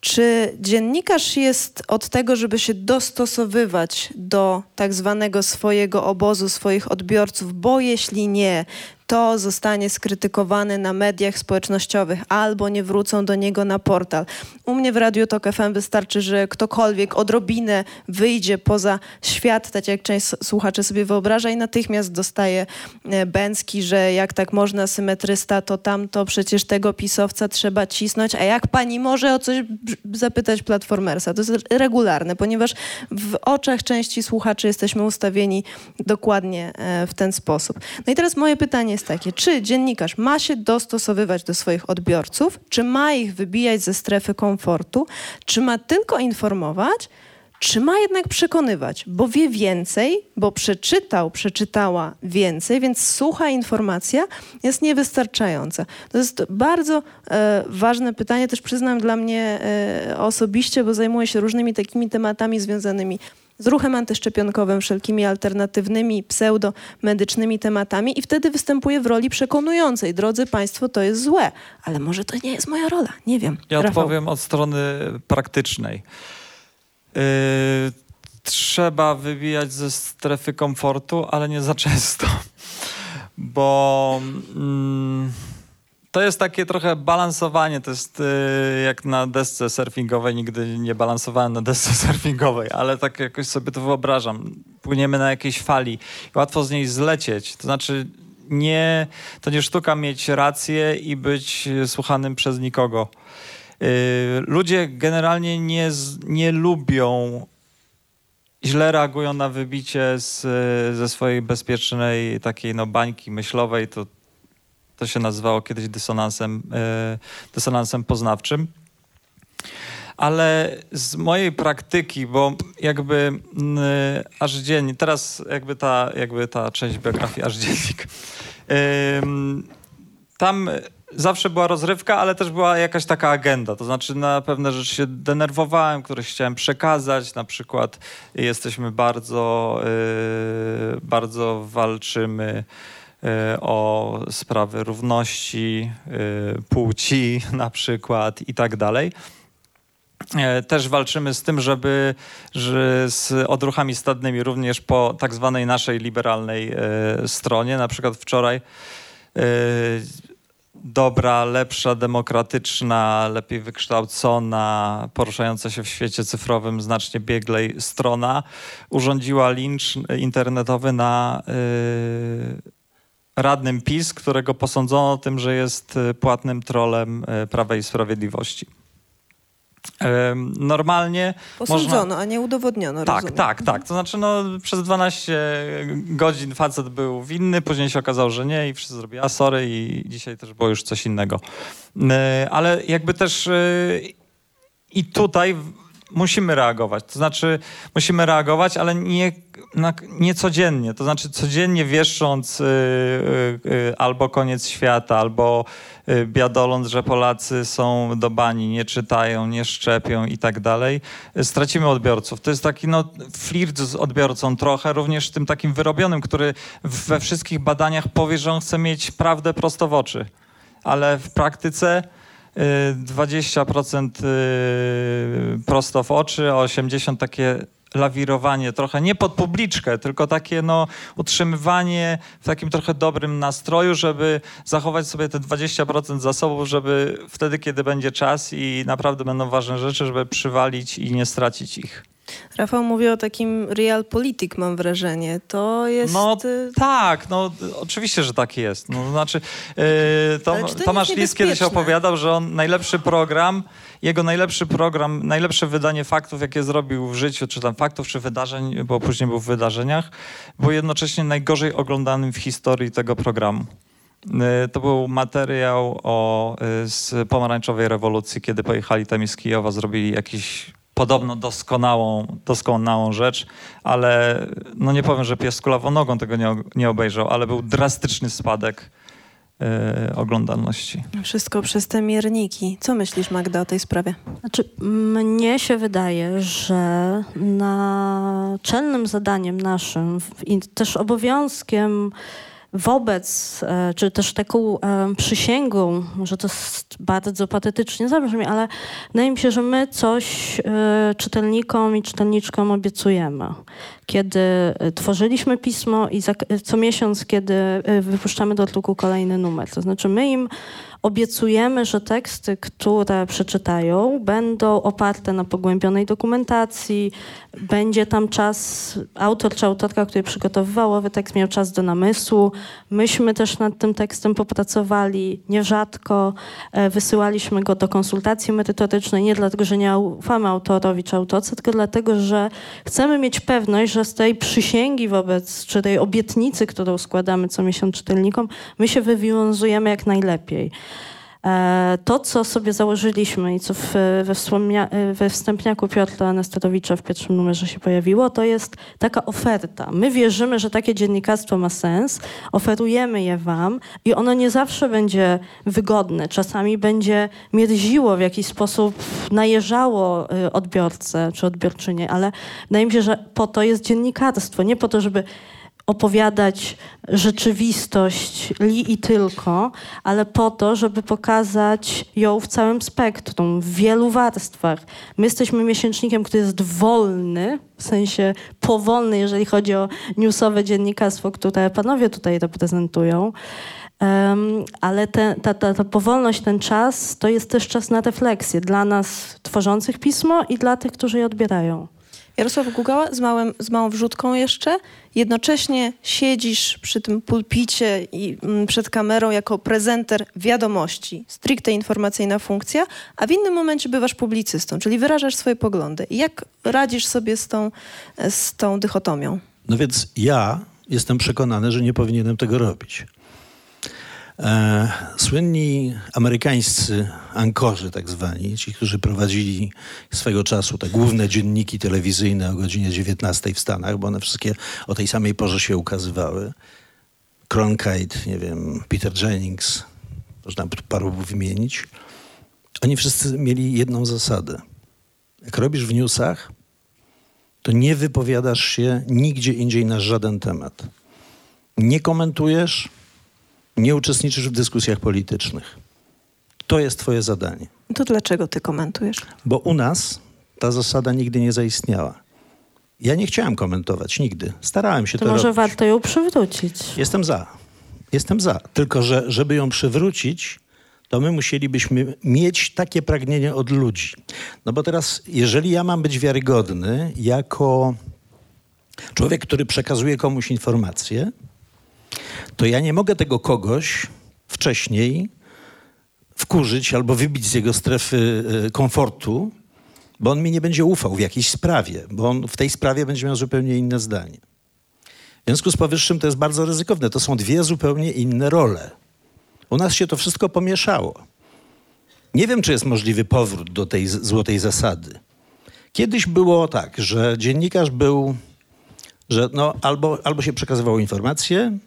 Czy dziennikarz jest od tego, żeby się dostosowywać do tak zwanego swojego obozu, swoich odbiorców, bo jeśli nie, to zostanie skrytykowany na mediach społecznościowych albo nie wrócą do niego na portal. U mnie w Radiu Tok FM wystarczy, że ktokolwiek odrobinę wyjdzie poza świat, tak jak część słuchaczy sobie wyobraża i natychmiast dostaje e, bęcki, że jak tak można symetrysta, to tamto przecież tego pisowca trzeba cisnąć, a jak pani może o coś zapytać platformersa? To jest regularne, ponieważ w oczach części słuchaczy jesteśmy ustawieni dokładnie e, w ten sposób. No i teraz moje pytanie jest takie, czy dziennikarz ma się dostosowywać do swoich odbiorców, czy ma ich wybijać ze strefy komfortu, czy ma tylko informować, czy ma jednak przekonywać, bo wie więcej, bo przeczytał, przeczytała więcej, więc sucha informacja jest niewystarczająca. To jest bardzo e, ważne pytanie, też przyznam dla mnie e, osobiście, bo zajmuję się różnymi takimi tematami związanymi z ruchem antyszczepionkowym, wszelkimi alternatywnymi, pseudomedycznymi tematami i wtedy występuję w roli przekonującej. Drodzy Państwo, to jest złe, ale może to nie jest moja rola, nie wiem. Ja Rafał. odpowiem od strony praktycznej. Yy, trzeba wybijać ze strefy komfortu, ale nie za często. <laughs> Bo mm, to jest takie trochę balansowanie. To jest yy, jak na desce surfingowej. Nigdy nie balansowałem na desce <laughs> surfingowej, ale tak jakoś sobie to wyobrażam. Płyniemy na jakiejś fali łatwo z niej zlecieć. To znaczy nie, to nie sztuka mieć rację i być słuchanym przez nikogo. Yy, ludzie generalnie nie, nie lubią, źle reagują na wybicie z, ze swojej bezpiecznej takiej no, bańki myślowej. To, to się nazywało kiedyś dysonansem, yy, dysonansem poznawczym. Ale z mojej praktyki, bo jakby aż dziennik, teraz jakby ta, jakby ta część biografii aż dziennik. Tam zawsze była rozrywka, ale też była jakaś taka agenda. To znaczy na pewne rzeczy się denerwowałem, które chciałem przekazać. Na przykład jesteśmy bardzo, yy, bardzo walczymy o sprawy równości yy, płci <laughs> na przykład i tak dalej. E, też walczymy z tym, żeby że z odruchami stadnymi również po tak zwanej naszej liberalnej stronie. Na przykład wczoraj dobra, lepsza, demokratyczna, lepiej wykształcona, poruszająca się w świecie cyfrowym znacznie bieglej strona urządziła lincz internetowy na radnym PiS, którego posądzono tym, że jest płatnym trolem Prawa i Sprawiedliwości. Normalnie. Posądzono, można... a nie udowodniono. Tak, rozumiem. tak, tak. To znaczy, no, przez 12 godzin facet był winny, później się okazało, że nie i wszyscy zrobili, a sorry, i dzisiaj też było już coś innego. E, ale jakby też e, i tutaj musimy reagować. To znaczy, musimy reagować, ale nie, na, nie codziennie. To znaczy, codziennie wieszcząc y, y, y, albo koniec świata, albo y, biadoląc, że Polacy są do bani, nie czytają, nie szczepią i tak dalej, y, stracimy odbiorców. To jest taki no, flirt z odbiorcą trochę, również tym takim wyrobionym, który we wszystkich badaniach powie, że on chce mieć prawdę prosto w oczy. Ale w praktyce 20% y, prosto w oczy, a 80% takie lawirowanie, trochę nie pod publiczkę, tylko takie no, utrzymywanie w takim trochę dobrym nastroju, żeby zachować sobie te 20% zasobów, żeby wtedy, kiedy będzie czas i naprawdę będą ważne rzeczy, żeby przywalić i nie stracić ich. Rafał mówi o takim realpolitik, mam wrażenie. To jest... No tak, no oczywiście, że tak jest. No, znaczy, yy, to, Tomasz Lis kiedyś opowiadał, że on najlepszy program, jego najlepszy program, najlepsze wydanie faktów, jakie zrobił w życiu, czy tam faktów, czy wydarzeń, bo później był w wydarzeniach, było jednocześnie najgorzej oglądanym w historii tego programu. Y, to był materiał o, y, z pomarańczowej rewolucji, kiedy pojechali tam z Kijowa, zrobili jakiś podobno doskonałą, doskonałą rzecz, ale no nie powiem, że pies kulawą nogą tego nie, nie obejrzał, ale był drastyczny spadek yy, oglądalności. Wszystko przez te mierniki. Co myślisz, Magda, o tej sprawie? Znaczy, mnie się wydaje, że naczelnym zadaniem naszym i też obowiązkiem wobec, e, czy też taką e, przysięgą, może to bardzo patetycznie zabrzmi, ale wydaje mi się, że my coś e, czytelnikom i czytelniczkom obiecujemy. Kiedy tworzyliśmy pismo i co miesiąc, kiedy wypuszczamy do druku kolejny numer. To znaczy my im Obiecujemy, że teksty, które przeczytają, będą oparte na pogłębionej dokumentacji, będzie tam czas, autor czy autorka, który przygotowywał owy tekst, miał czas do namysłu. Myśmy też nad tym tekstem popracowali nierzadko, e, wysyłaliśmy go do konsultacji merytorycznej, nie dlatego, że nie ufamy autorowi czy autorce, tylko dlatego, że chcemy mieć pewność, że z tej przysięgi wobec, czy tej obietnicy, którą składamy co miesiąc czytelnikom, my się wywiązujemy jak najlepiej. E, to, co sobie założyliśmy i co w, we, we wstępniaku Piotra Anestatowicza w pierwszym numerze się pojawiło, to jest taka oferta. My wierzymy, że takie dziennikarstwo ma sens, oferujemy je wam i ono nie zawsze będzie wygodne. Czasami będzie mierziło w jakiś sposób, najeżało y, odbiorcę czy odbiorczynię, ale wydaje mi się, że po to jest dziennikarstwo. Nie po to, żeby opowiadać rzeczywistość li i tylko, ale po to, żeby pokazać ją w całym spektrum, w wielu warstwach. My jesteśmy miesięcznikiem, który jest wolny, w sensie powolny, jeżeli chodzi o newsowe dziennikarstwo, które panowie tutaj reprezentują. Um, ale te, ta, ta, ta powolność, ten czas, to jest też czas na refleksję dla nas tworzących pismo i dla tych, którzy je odbierają. Jarosław Gugała z, małym, z małą wrzutką jeszcze. Jednocześnie siedzisz przy tym pulpicie i mm, przed kamerą jako prezenter wiadomości, stricte informacyjna funkcja, a w innym momencie bywasz publicystą, czyli wyrażasz swoje poglądy. Jak radzisz sobie z tą, z tą dychotomią? No więc ja jestem przekonany, że nie powinienem tego robić. E, słynni amerykańscy ankorzy, tak zwani, ci, którzy prowadzili swego czasu te główne dzienniki telewizyjne o godzinie 19 w Stanach, bo one wszystkie o tej samej porze się ukazywały. Cronkite, nie wiem, Peter Jennings, można by paru wymienić, oni wszyscy mieli jedną zasadę. Jak robisz w newsach, to nie wypowiadasz się nigdzie indziej na żaden temat. Nie komentujesz, nie uczestniczysz w dyskusjach politycznych. To jest twoje zadanie. To dlaczego ty komentujesz? Bo u nas ta zasada nigdy nie zaistniała. Ja nie chciałem komentować nigdy. Starałem się To to, może robić. warto ją przywrócić. Jestem za. Jestem za. Tylko, że żeby ją przywrócić, to my musielibyśmy mieć takie pragnienie od ludzi. No bo teraz, jeżeli ja mam być wiarygodny jako człowiek, który przekazuje komuś informację, to ja nie mogę tego kogoś wcześniej wkurzyć albo wybić z jego strefy e, komfortu, bo on mi nie będzie ufał w jakiejś sprawie, bo on w tej sprawie będzie miał zupełnie inne zdanie. W związku z powyższym to jest bardzo ryzykowne. To są dwie zupełnie inne role. U nas się to wszystko pomieszało. Nie wiem, czy jest możliwy powrót do tej złotej zasady. Kiedyś było tak, że dziennikarz był, że no, albo, albo się przekazywało informacje,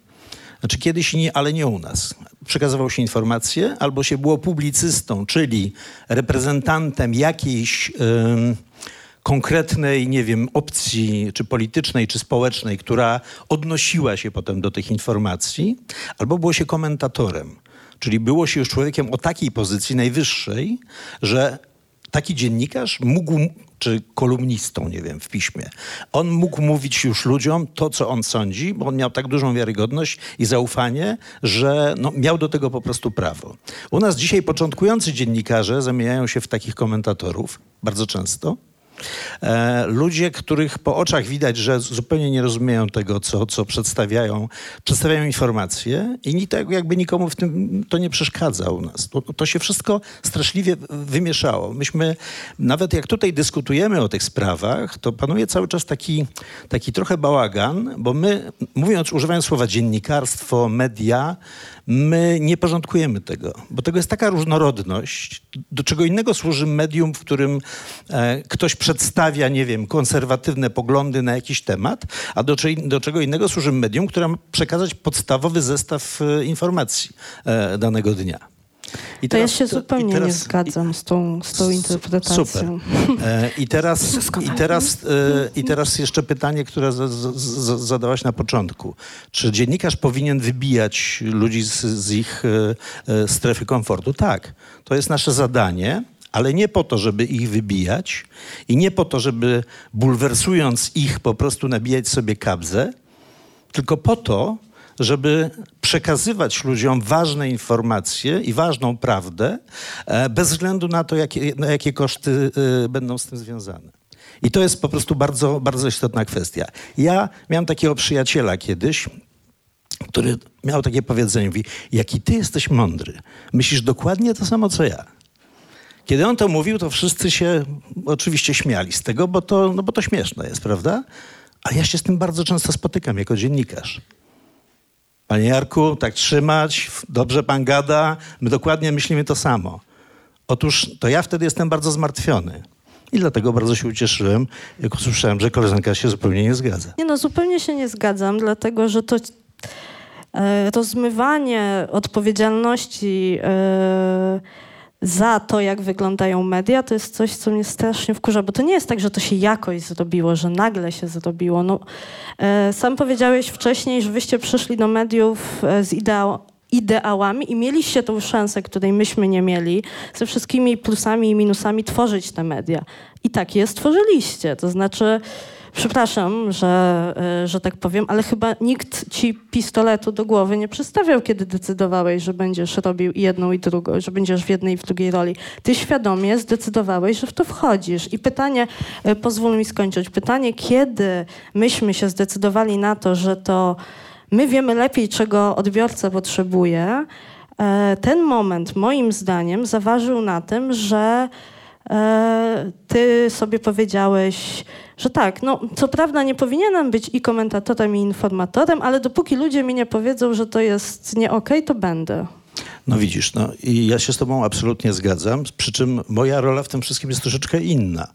znaczy kiedyś nie, ale nie u nas. Przekazywało się informacje, albo się było publicystą, czyli reprezentantem jakiejś konkretnej, nie wiem, opcji, czy politycznej, czy społecznej, która odnosiła się potem do tych informacji, albo było się komentatorem. Czyli było się już człowiekiem o takiej pozycji najwyższej, że taki dziennikarz mógł, czy kolumnistą, nie wiem, w piśmie, on mógł mówić już ludziom to, co on sądzi, bo on miał tak dużą wiarygodność i zaufanie, że no, miał do tego po prostu prawo. U nas dzisiaj początkujący dziennikarze zamieniają się w takich komentatorów, bardzo często. E, ludzie, których po oczach widać, że zupełnie nie rozumieją tego, co, co przedstawiają, przedstawiają informacje i tak jakby nikomu w tym to nie przeszkadza u nas. To, to się wszystko straszliwie wymieszało. Myśmy, nawet jak tutaj dyskutujemy o tych sprawach, to panuje cały czas taki, taki trochę bałagan, bo my, mówiąc, używając słowa dziennikarstwo, media, my nie porządkujemy tego, bo tego jest taka różnorodność. Do czego innego służy medium, w którym e, ktoś przedstawia, nie wiem, konserwatywne poglądy na jakiś temat, a do, do czego innego służy medium, które ma przekazać podstawowy zestaw e, informacji e, danego dnia. I To ja teraz- się zupełnie nie teraz- zgadzam z tą, z tą interpretacją. Super. E, I teraz, i, teraz, e, I teraz jeszcze pytanie, które z, z, z, zadałaś na początku. Czy dziennikarz powinien wybijać ludzi z, z ich e, e, strefy komfortu? Tak. To jest nasze zadanie, ale nie po to, żeby ich wybijać i nie po to, żeby bulwersując ich po prostu nabijać sobie kabzę, tylko po to, żeby przekazywać ludziom ważne informacje i ważną prawdę, e, bez względu na to, jakie, na jakie koszty e, będą z tym związane. I to jest po prostu bardzo, bardzo istotna kwestia. Ja miałem takiego przyjaciela kiedyś, który miał takie powiedzenie, mówi, jaki ty jesteś mądry, myślisz dokładnie to samo, co ja. Kiedy on to mówił, to wszyscy się oczywiście śmiali z tego, bo to, no bo to śmieszne jest, prawda? A ja się z tym bardzo często spotykam jako dziennikarz. Panie Jarku, tak trzymać, dobrze pan gada, my dokładnie myślimy to samo. Otóż to ja wtedy jestem bardzo zmartwiony. I dlatego bardzo się ucieszyłem, jak usłyszałem, że koleżanka się zupełnie nie zgadza. Nie no, zupełnie się nie zgadzam, dlatego że to e, rozmywanie odpowiedzialności e, za to, jak wyglądają media, to jest coś, co mnie strasznie wkurza, bo to nie jest tak, że to się jakoś zrobiło, że nagle się zrobiło. No, e, sam powiedziałeś wcześniej, że wyście przyszli do mediów e, z ideał, ideałami i mieliście tą szansę, której myśmy nie mieli, ze wszystkimi plusami i minusami tworzyć te media. I tak je stworzyliście. To znaczy, przepraszam, że, e, że tak powiem, ale chyba nikt ci pistoletu do głowy nie przystawiał, kiedy decydowałeś, że będziesz robił jedną i drugą, że będziesz w jednej i w drugiej roli. Ty świadomie zdecydowałeś, że w to wchodzisz. I pytanie, e, pozwól mi skończyć, pytanie, kiedy myśmy się zdecydowali na to, że to my wiemy lepiej, czego odbiorca potrzebuje, e, ten moment moim zdaniem zaważył na tym, że ty sobie powiedziałeś, że tak, no co prawda nie powinienem być i komentatorem, i informatorem, ale dopóki ludzie mi nie powiedzą, że to jest nie okej, to będę. No widzisz, no i ja się z tobą absolutnie zgadzam, przy czym moja rola w tym wszystkim jest troszeczkę inna,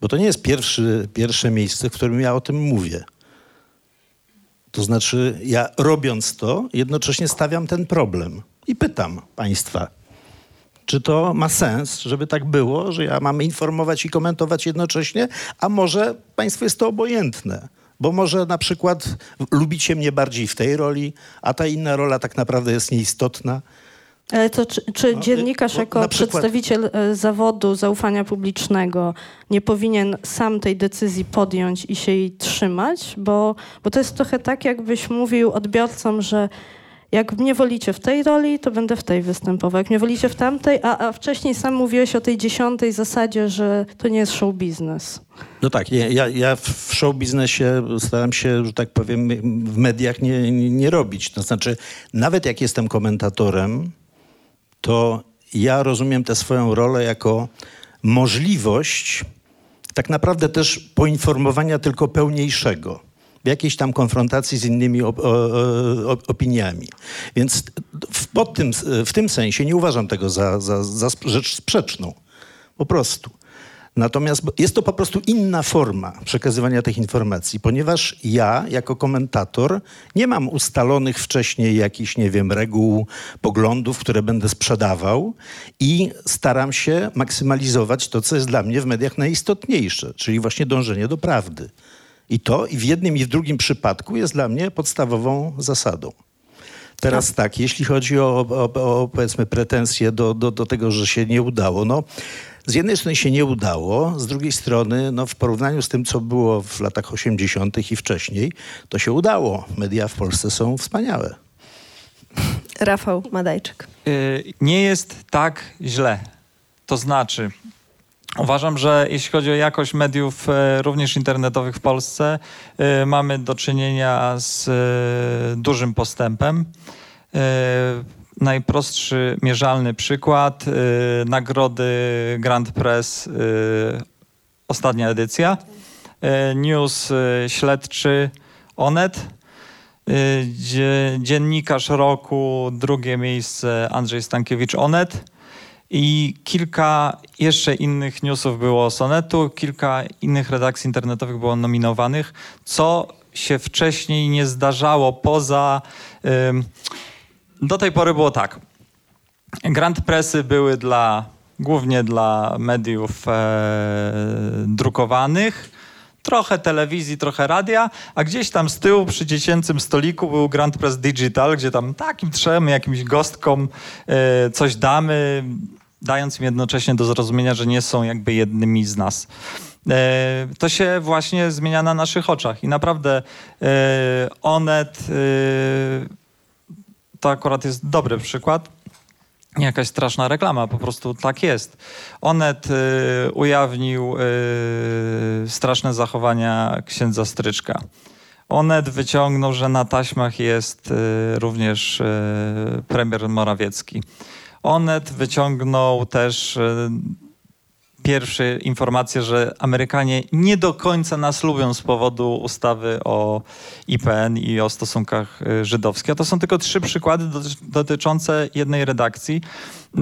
bo to nie jest pierwszy, pierwsze miejsce, w którym ja o tym mówię. To znaczy, ja robiąc to, jednocześnie stawiam ten problem. I pytam państwa, czy to ma sens, żeby tak było, że ja mam informować i komentować jednocześnie, a może państwu jest to obojętne? Bo może na przykład lubicie mnie bardziej w tej roli, a ta inna rola tak naprawdę jest nieistotna. Ale to czy, czy No, dziennikarz jako przykład- przedstawiciel e, zawodu zaufania publicznego nie powinien sam tej decyzji podjąć i się jej trzymać? Bo, bo to jest trochę tak, jakbyś mówił odbiorcom, że jak mnie wolicie w tej roli, to będę w tej występował. Jak mnie wolicie w tamtej, a, a wcześniej sam mówiłeś o tej dziesiątej zasadzie, że to nie jest show biznes. No tak, ja, ja, w show biznesie staram się, że tak powiem, w mediach nie, nie robić. To znaczy, nawet jak jestem komentatorem, to ja rozumiem tę swoją rolę jako możliwość tak naprawdę też poinformowania tylko pełniejszego w jakiejś tam konfrontacji z innymi op- o, o, opiniami. Więc w, pod tym, w tym sensie nie uważam tego za, za, za rzecz sprzeczną. Po prostu. Natomiast jest to po prostu inna forma przekazywania tych informacji, ponieważ ja, jako komentator, nie mam ustalonych wcześniej jakichś, nie wiem, reguł, poglądów, które będę sprzedawał i staram się maksymalizować to, co jest dla mnie w mediach najistotniejsze, czyli właśnie dążenie do prawdy. I to i w jednym i w drugim przypadku jest dla mnie podstawową zasadą. Teraz tak, jeśli chodzi o, o, o powiedzmy pretensje do, do, do tego, że się nie udało, no z jednej strony się nie udało, z drugiej strony no, w porównaniu z tym, co było w latach 80. i wcześniej, to się udało. Media w Polsce są wspaniałe. Rafał Madajczyk. Y, nie jest tak źle. To znaczy, uważam, że jeśli chodzi o jakość mediów e, również internetowych w Polsce, e, mamy do czynienia z e, dużym postępem. Najprostszy mierzalny przykład, nagrody Grand Press, ostatnia edycja. News śledczy Onet. Dzie- Dziennikarz roku, drugie miejsce Andrzej Stankiewicz Onet i kilka jeszcze innych newsów było Sonetu, kilka innych redakcji internetowych było nominowanych, co się wcześniej nie zdarzało poza... do tej pory było tak. Grand Pressy były dla, głównie dla mediów e, drukowanych, trochę telewizji, trochę radia, a gdzieś tam z tyłu przy dziecięcym stoliku był Grand Press Digital, gdzie tam takim trzem, jakimś gostkom e, coś damy, dając im jednocześnie do zrozumienia, że nie są jakby jednymi z nas. E, to się właśnie zmienia na naszych oczach i naprawdę e, Onet to akurat jest dobry przykład. Jakaś straszna reklama, po prostu tak jest. Onet y, ujawnił y, straszne zachowania księdza Stryczka. Onet wyciągnął, że na taśmach jest y, również y, premier Morawiecki. Onet wyciągnął też y, pierwsze informacje, że Amerykanie nie do końca nas lubią z powodu ustawy o IPN i o stosunkach y, żydowskich. A to są tylko trzy przykłady doty- dotyczące jednej redakcji. Y,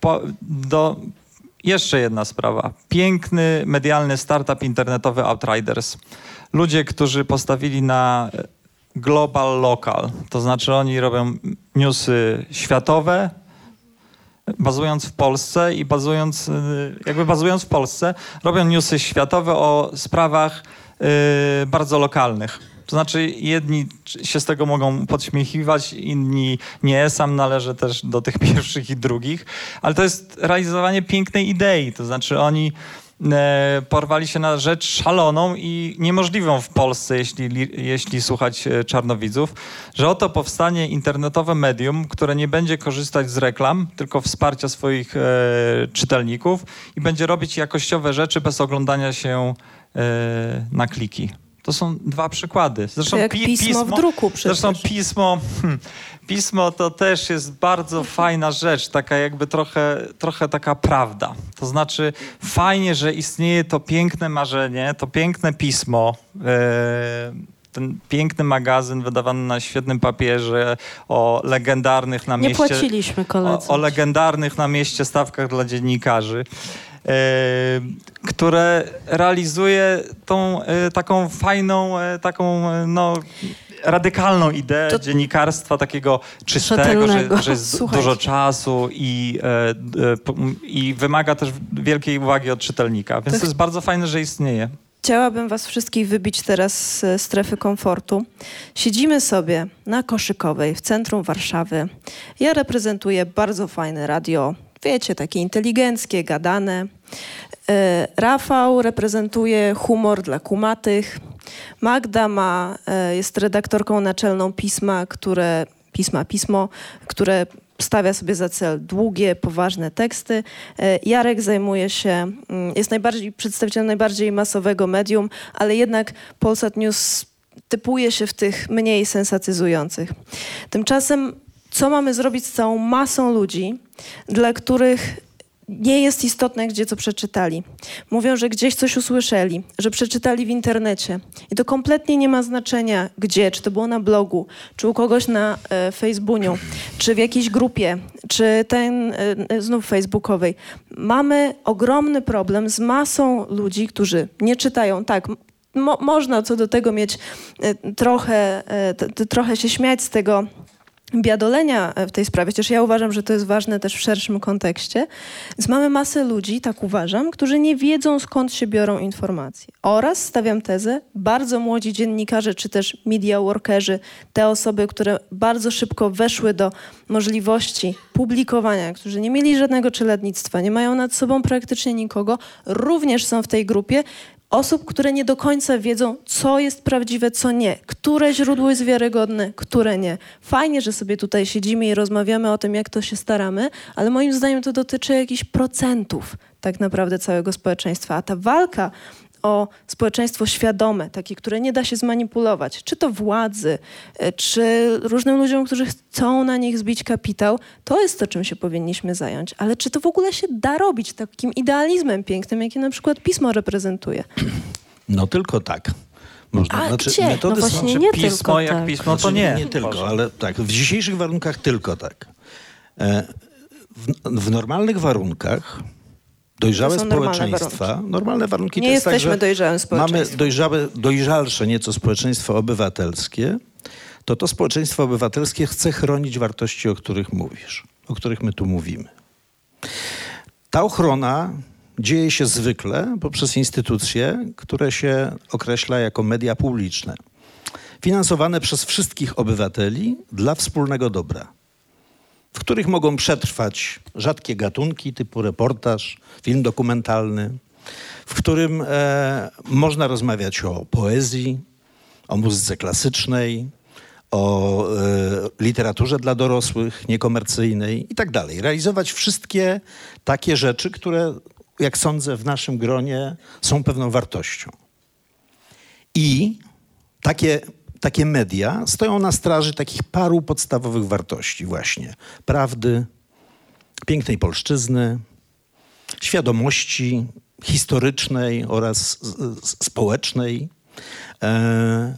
Po, do, jeszcze jedna sprawa. Piękny medialny startup internetowy Outriders. Ludzie, którzy postawili na y, global local, to znaczy oni robią newsy światowe, bazując w Polsce i bazując, y, jakby bazując w Polsce, robią newsy światowe o sprawach y, bardzo lokalnych. To znaczy jedni się z tego mogą podśmiechiwać, inni nie. Sam należę też do tych <laughs> pierwszych i drugich. Ale to jest realizowanie pięknej idei. To znaczy oni porwali się na rzecz szaloną i niemożliwą w Polsce, jeśli, li- jeśli słuchać e, czarnowidzów, że oto powstanie internetowe medium, które nie będzie korzystać z reklam, tylko wsparcia swoich e, czytelników i będzie robić jakościowe rzeczy bez oglądania się e, na kliki. To są dwa przykłady. Zresztą jak pi- pismo w druku przecież. Zresztą pismo, hmm, pismo to też jest bardzo <laughs> fajna rzecz, taka jakby trochę, trochę taka prawda. To znaczy fajnie, że istnieje to piękne marzenie, to piękne pismo, e, ten piękny magazyn wydawany na świetnym papierze o legendarnych na Nie mieście... płaciliśmy O, koledzy. o legendarnych na mieście stawkach dla dziennikarzy, które realizuje tą e, taką fajną, e, taką, e, no, radykalną ideę To- dziennikarstwa takiego czystego, że, że jest <laughs> Słuchajcie. dużo czasu i, e, e, i wymaga też wielkiej uwagi od czytelnika. Więc To to jest bardzo fajne, że istnieje. Chciałabym was wszystkich wybić teraz z strefy komfortu. Siedzimy sobie na Koszykowej w centrum Warszawy. Ja reprezentuję bardzo fajne radio, wiecie, takie inteligenckie, gadane. E, Rafał reprezentuje humor dla kumatych. Magda ma, e, jest redaktorką naczelną pisma, które, pisma, pismo, które stawia sobie za cel długie, poważne teksty. E, Jarek zajmuje się, mm, jest najbardziej przedstawicielem najbardziej masowego medium, ale jednak Polsat News typuje się w tych mniej sensacyzujących. Tymczasem, co mamy zrobić z całą masą ludzi, dla których nie jest istotne, gdzie co przeczytali. Mówią, że gdzieś coś usłyszeli, że przeczytali w internecie. I to kompletnie nie ma znaczenia, gdzie, czy to było na blogu, czy u kogoś na e, Facebooku, czy w jakiejś grupie, czy ten e, e, znów facebookowej. Mamy ogromny problem z masą ludzi, którzy nie czytają. Tak, mo, można co do tego mieć e, trochę, e, trochę się śmiać z tego biadolenia e, w tej sprawie, chociaż ja uważam, że to jest ważne też w szerszym kontekście. Więc mamy masę ludzi, tak uważam, którzy nie wiedzą skąd się biorą informacje. Oraz stawiam tezę, bardzo młodzi dziennikarze czy też media workerzy, te osoby, które bardzo szybko weszły do możliwości publikowania, którzy nie mieli żadnego czeladnictwa, nie mają nad sobą praktycznie nikogo, również są w tej grupie osób, które nie do końca wiedzą, co jest prawdziwe, co nie, które źródło jest wiarygodne, które nie. Fajnie, że sobie tutaj siedzimy i rozmawiamy o tym, jak to się staramy, ale moim zdaniem to dotyczy jakichś procentów tak naprawdę całego społeczeństwa. A ta walka o społeczeństwo świadome, takie, które nie da się zmanipulować, czy to władzy, e, czy różnym ludziom, którzy chcą na nich zbić kapitał, to jest to, czym się powinniśmy zająć. Ale czy to w ogóle się da robić takim idealizmem pięknym, jaki na przykład pismo reprezentuje? No tylko tak. Można, A znaczy, gdzie? metody No są... właśnie nie pismo tylko jak tak. pismo, to Znaczy, nie. Nie tylko, Boże. ale tak, w dzisiejszych warunkach tylko tak. E, W, w normalnych warunkach dojrzałe To są normalne społeczeństwa, normalne warunki Nie tak, jesteśmy że dojrzałym mamy społeczeństwem. dojrzałe, dojrzalsze nieco społeczeństwo obywatelskie, to to społeczeństwo obywatelskie chce chronić wartości, o których mówisz, o których my tu mówimy. Ta ochrona dzieje się zwykle poprzez instytucje, które się określa jako media publiczne, finansowane przez wszystkich obywateli dla wspólnego dobra, w których mogą przetrwać rzadkie gatunki typu reportaż, film dokumentalny, w którym e, można rozmawiać o poezji, o muzyce klasycznej, o e, literaturze dla dorosłych, niekomercyjnej i tak dalej. Realizować wszystkie takie rzeczy, które, jak sądzę, w naszym gronie są pewną wartością. I takie, takie media stoją na straży takich paru podstawowych wartości właśnie. Prawdy, pięknej polszczyzny, świadomości historycznej oraz społecznej. E,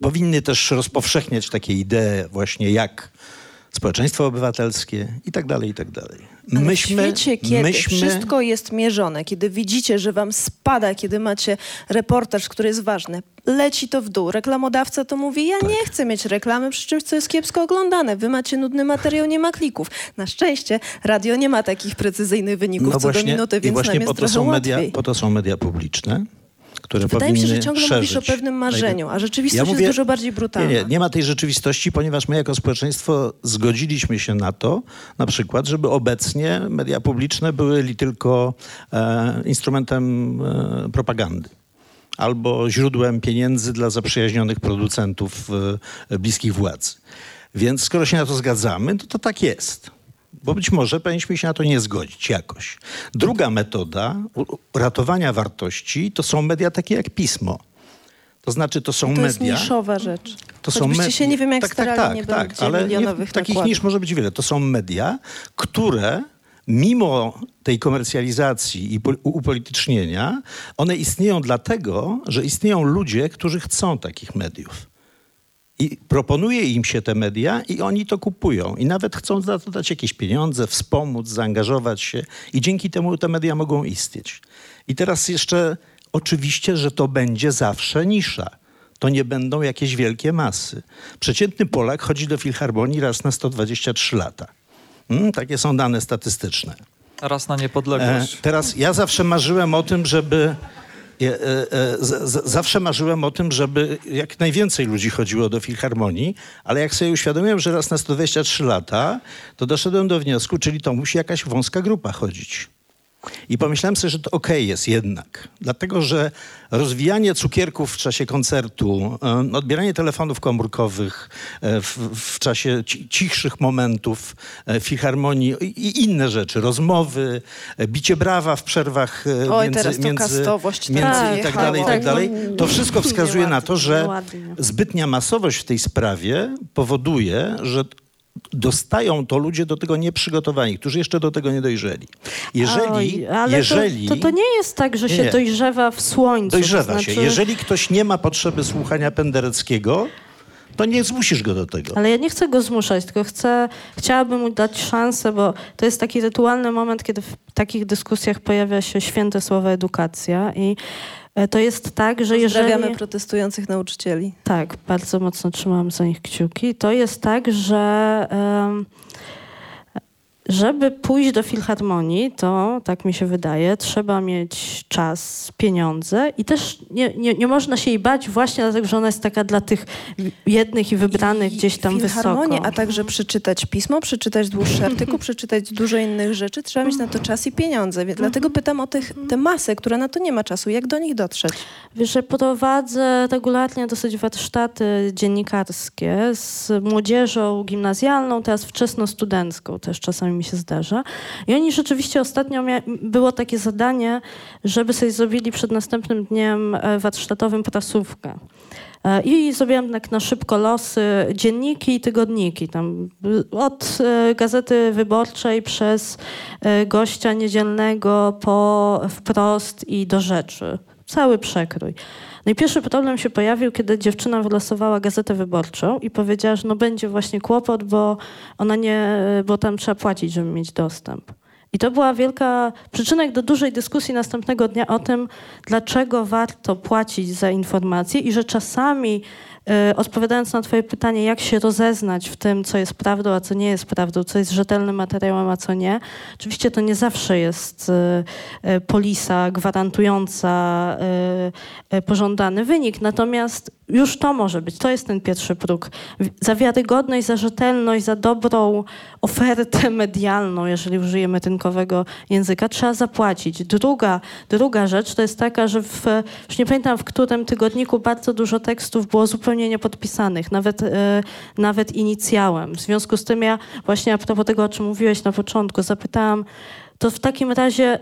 powinny też rozpowszechniać takie idee właśnie jak społeczeństwo obywatelskie i tak dalej, i tak dalej. Ale w świecie, kiedy wszystko jest mierzone, kiedy widzicie, że wam spada, kiedy macie reportaż, który jest ważny, leci to w dół. Reklamodawca to mówi, ja Tak. nie chcę mieć reklamy przy czymś, co jest kiepsko oglądane. Wy macie nudny materiał, nie ma klików. Na szczęście radio nie ma takich precyzyjnych wyników co do minuty, No i więc właśnie nam jest po to, są media, łatwiej. po to są media publiczne, które Wydaje mi się, że ciągle szerzyć. mówisz o pewnym marzeniu, a rzeczywistość Ja jest mówię- dużo bardziej brutalna. Nie, nie, nie ma tej rzeczywistości, ponieważ my jako społeczeństwo zgodziliśmy się na to, na przykład, żeby obecnie media publiczne były tylko e, instrumentem e, propagandy albo źródłem pieniędzy dla zaprzyjaźnionych producentów e, bliskich władzy. Więc skoro się na to zgadzamy, to to tak jest. Bo być może powinniśmy się na to nie zgodzić jakoś. Druga metoda ratowania wartości to są media takie jak pismo. To znaczy, to są To jest media. niszowa rzecz. To są Choćbyście me- się nie wiem jak tak, starali, tak, tak, nie tak, będzie ale nie, milionowych takich nakładów. niż może być wiele. To są media, które mimo tej komercjalizacji i upolitycznienia, one istnieją dlatego, że istnieją ludzie, którzy chcą takich mediów. I proponuje im się te media i oni to kupują. I nawet chcą za to dać jakieś pieniądze, wspomóc, zaangażować się. I dzięki temu te media mogą istnieć. I teraz jeszcze oczywiście, że to będzie zawsze nisza. to nie będą jakieś wielkie masy. Przeciętny Polak chodzi do Filharmonii raz na 123 lata. Mm, takie są dane statystyczne. Raz na E, niepodległość. teraz ja zawsze marzyłem o tym, żeby. E, e, zawsze marzyłem o tym, żeby jak najwięcej ludzi chodziło do filharmonii, ale jak sobie uświadomiłem, że raz na 123 lata, to doszedłem do wniosku, czyli to musi jakaś wąska grupa chodzić. I pomyślałem sobie, że to okej jest jednak. Dlatego, że rozwijanie cukierków w czasie koncertu, e, odbieranie telefonów komórkowych e, w, w czasie ci- cichszych momentów e, filharmonii i, inne rzeczy, rozmowy, bicie brawa w przerwach Oj, między, teraz między, między tak i tak dalej, i tak dalej. To wszystko wskazuje na to, że zbytnia masowość w tej sprawie powoduje, że dostają to ludzie do tego nieprzygotowani, którzy jeszcze do tego nie dojrzeli. Jeżeli, Oj, ale jeżeli to, to, to nie jest tak, że się nie. dojrzewa w słońcu. dojrzewa to znaczy, się, jeżeli ktoś nie ma potrzeby słuchania Pendereckiego, to nie zmusisz go do tego. Ale ja nie chcę go zmuszać, tylko chcę, chciałabym mu dać szansę, bo to jest taki rytualny moment, kiedy w takich dyskusjach pojawia się święte słowo edukacja i to jest tak, że jeżeli... Pozdrawiamy protestujących nauczycieli. Tak, bardzo mocno trzymam za nich kciuki. To jest tak, że em, żeby pójść do filharmonii, to tak mi się wydaje, trzeba mieć czas, pieniądze i też nie, nie, nie można się jej bać właśnie dlatego, że ona jest taka dla tych jednych i wybranych I gdzieś tam wysoko. a także przeczytać pismo, przeczytać dłuższy <laughs> artykuł, przeczytać dużo innych rzeczy. Trzeba mieć na to czas i pieniądze. Więc Dlatego pytam o tych, tę masę, która na to nie ma czasu. Jak do nich dotrzeć? Wiesz, że prowadzę regularnie dosyć warsztaty dziennikarskie z młodzieżą gimnazjalną, teraz wczesnostudencką też czasami mi się zdarza. I oni rzeczywiście ostatnio było takie zadanie, żeby sobie zrobili przed następnym dniem e, warsztatowym prasówkę. E, I zrobiłam tak na szybko losy, dzienniki i tygodniki. Tam y, od e, Gazety Wyborczej przez e, gościa niedzielnego po wprost i do rzeczy. Cały przekrój. No i pierwszy problem się pojawił, kiedy dziewczyna wylosowała Gazetę Wyborczą i powiedziała, że no będzie właśnie kłopot, bo ona nie, bo tam trzeba płacić, żeby mieć dostęp. I to była wielka przyczynek do dużej dyskusji następnego dnia o tym, dlaczego warto płacić za informacje i że czasami, e, odpowiadając na Twoje pytanie, jak się rozeznać w tym, co jest prawdą, a co nie jest prawdą, co jest rzetelnym materiałem, a co nie, oczywiście to nie zawsze jest e, e, polisa gwarantująca pożądany wynik, natomiast już to może być, to jest ten pierwszy próg. Za wiarygodność, za rzetelność, za dobrą ofertę <laughs> medialną, jeżeli użyjemy rynkowego języka, trzeba zapłacić. Druga, druga rzecz to jest taka, że w, już nie pamiętam w którym tygodniku bardzo dużo tekstów było zupełnie niepodpisanych, nawet, e, nawet inicjałem. W związku z tym ja właśnie a propos tego, o czym mówiłeś na początku, zapytałam, to w takim razie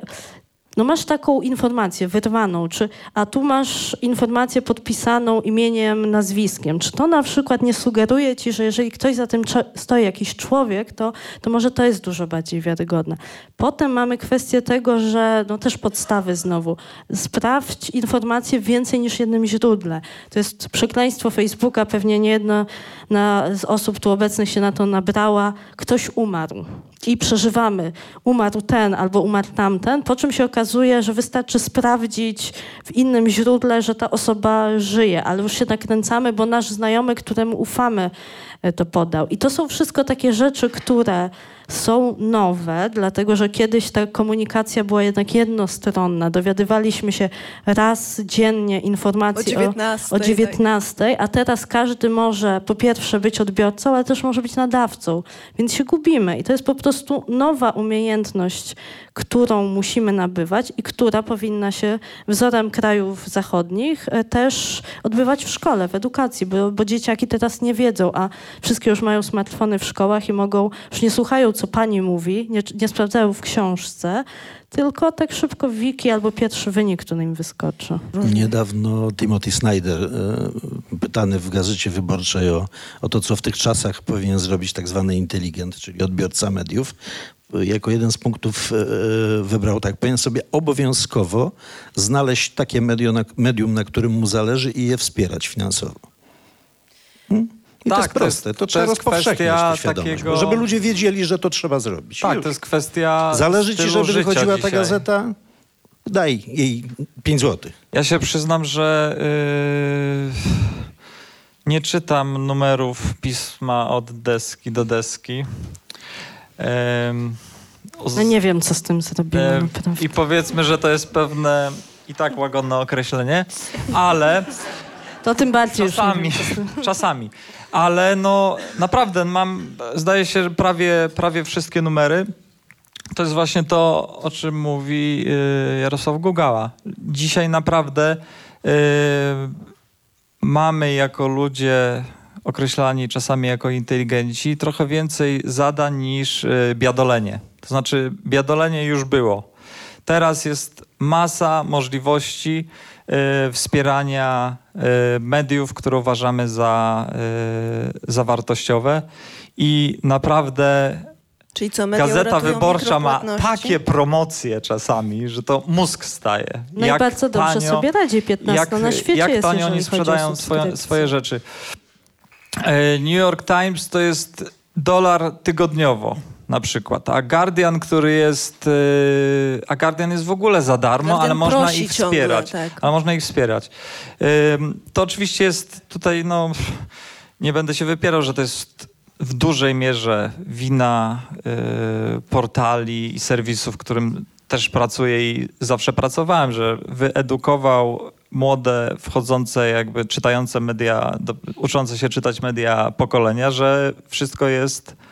no masz taką informację wyrwaną, czy, a tu masz informację podpisaną imieniem, nazwiskiem. Czy to na przykład nie sugeruje ci, że jeżeli ktoś za tym stoi, jakiś człowiek, to, to może to jest dużo bardziej wiarygodne. Potem mamy kwestię tego, że no też podstawy znowu. Sprawdź informacje więcej niż jednym źródle. To jest przekleństwo Facebooka, pewnie nie jedna na, z osób tu obecnych się na to nabrała. Ktoś umarł i przeżywamy, umarł ten albo umarł tamten, po czym się okazuje, że wystarczy sprawdzić w innym źródle, że ta osoba żyje, ale już się nakręcamy, bo nasz znajomy, któremu ufamy, e, to podał. I to są wszystko takie rzeczy, które są nowe, dlatego że kiedyś ta komunikacja była jednak jednostronna. Dowiadywaliśmy się raz dziennie informacji O 19, o tak. 19, a teraz każdy może po pierwsze być odbiorcą, ale też może być nadawcą, więc się gubimy. I to jest po prostu nowa umiejętność, którą musimy nabywać i która powinna się wzorem krajów zachodnich e, też odbywać w szkole, w edukacji, bo, bo dzieciaki teraz nie wiedzą, a wszystkie już mają smartfony w szkołach i mogą, już nie słuchają, co pani mówi, nie, nie sprawdzają w książce, tylko tak szybko wiki albo pierwszy wynik, który im wyskoczy. Niedawno Timothy Snyder, e, pytany w Gazecie Wyborczej o, o to, co w tych czasach powinien zrobić tak zwany inteligent, czyli odbiorca mediów, e, jako jeden z punktów e, wybrał tak, powinien sobie obowiązkowo znaleźć takie medium na, medium, na którym mu zależy i je wspierać finansowo. Hmm? I to Tak, jest to jest- proste. To, to trzeba jest rozpowszechniać kwestia tę świadomość, takiego- żeby ludzie wiedzieli, że to trzeba zrobić. Tak, Już. to jest kwestia. Zależy ci, żeby wychodziła ta gazeta? Daj jej 5 złotych. Ja się przyznam, że yy, nie czytam numerów pisma od deski do deski. Uz- No nie wiem, co z tym zrobimy. naprawdę. I powiedzmy, że to jest pewne i tak łagodne określenie, ale To tym bardziej czasami, czasami. Ale no naprawdę mam, zdaje się, prawie, prawie wszystkie numery. To jest właśnie to, o czym mówi y, Jarosław Gugała. Dzisiaj naprawdę y, mamy jako ludzie określani czasami jako inteligenci trochę więcej zadań niż y, biadolenie. To znaczy biadolenie już było. Teraz jest masa możliwości wspierania y, mediów, które uważamy za, y, za wartościowe i naprawdę Czyli co, media Gazeta Wyborcza ma takie promocje czasami, że to mózg staje. No i bardzo dobrze sobie radzi 15 jak, na świecie jak jest, tanio oni sprzedają swoje, swoje rzeczy. E, New York Times to jest dolar tygodniowo na przykład, a Guardian, który jest, e, a Guardian jest w ogóle za darmo, Guardian ale można ich ciągle, wspierać. tak. Ale można ich wspierać. To oczywiście jest tutaj, no, nie będę się wypierał, że to jest w dużej mierze wina y, portali i serwisów, w którym też pracuję i zawsze pracowałem, że wyedukował młode, wchodzące, jakby czytające media, do, uczące się czytać media pokolenia, że wszystko jest, y,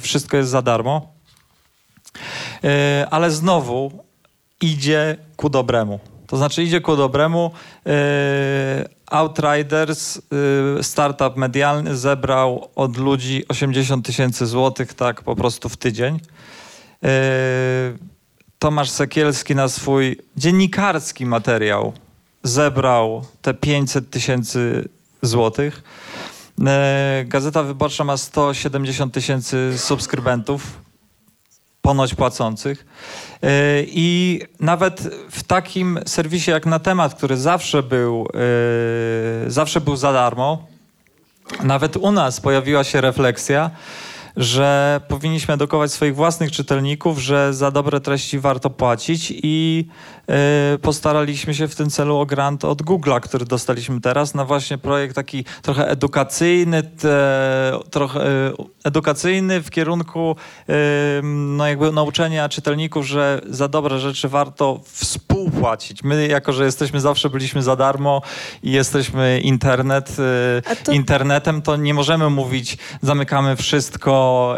wszystko jest za darmo. Y, ale znowu idzie ku dobremu. To znaczy idzie ku dobremu. Yy, Outriders, startup medialny, zebrał od ludzi 80 tysięcy złotych tak po prostu w tydzień. Tomasz Sekielski na swój dziennikarski materiał zebrał te 500 tysięcy złotych. Yy, Gazeta Wyborcza ma 170 tysięcy subskrybentów, ponoć płacących. Yy, I nawet w takim serwisie jak na temat, który zawsze był, yy, zawsze był za darmo, nawet u nas pojawiła się refleksja, że powinniśmy edukować swoich własnych czytelników, że za dobre treści warto płacić i postaraliśmy się w tym celu o grant od Google'a, który dostaliśmy teraz na właśnie projekt taki trochę edukacyjny, te, trochę yy, edukacyjny w kierunku no jakby nauczenia czytelników, że za dobre rzeczy warto współpłacić. My, jako że jesteśmy zawsze byliśmy za darmo i jesteśmy internet, A to- internetem, to nie możemy mówić zamykamy wszystko,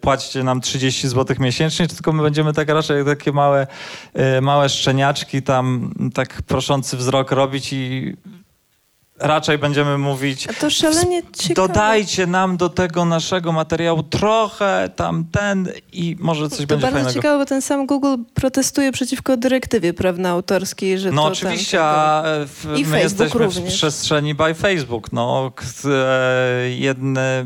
płaćcie nam 30 zł miesięcznie, tylko my będziemy tak raczej takie małe, małe szczeniaczki tam tak proszący wzrok robić i raczej będziemy mówić A to szalenie ciekawe. dodajcie nam do tego naszego materiału trochę tam ten i może coś To będzie bardzo fajnego. ciekawe, bo ten sam Google protestuje przeciwko dyrektywie prawno-autorskiej, że No to oczywiście, a e, w, I my Facebook jesteśmy w również. przestrzeni by Facebook. No, e, jedne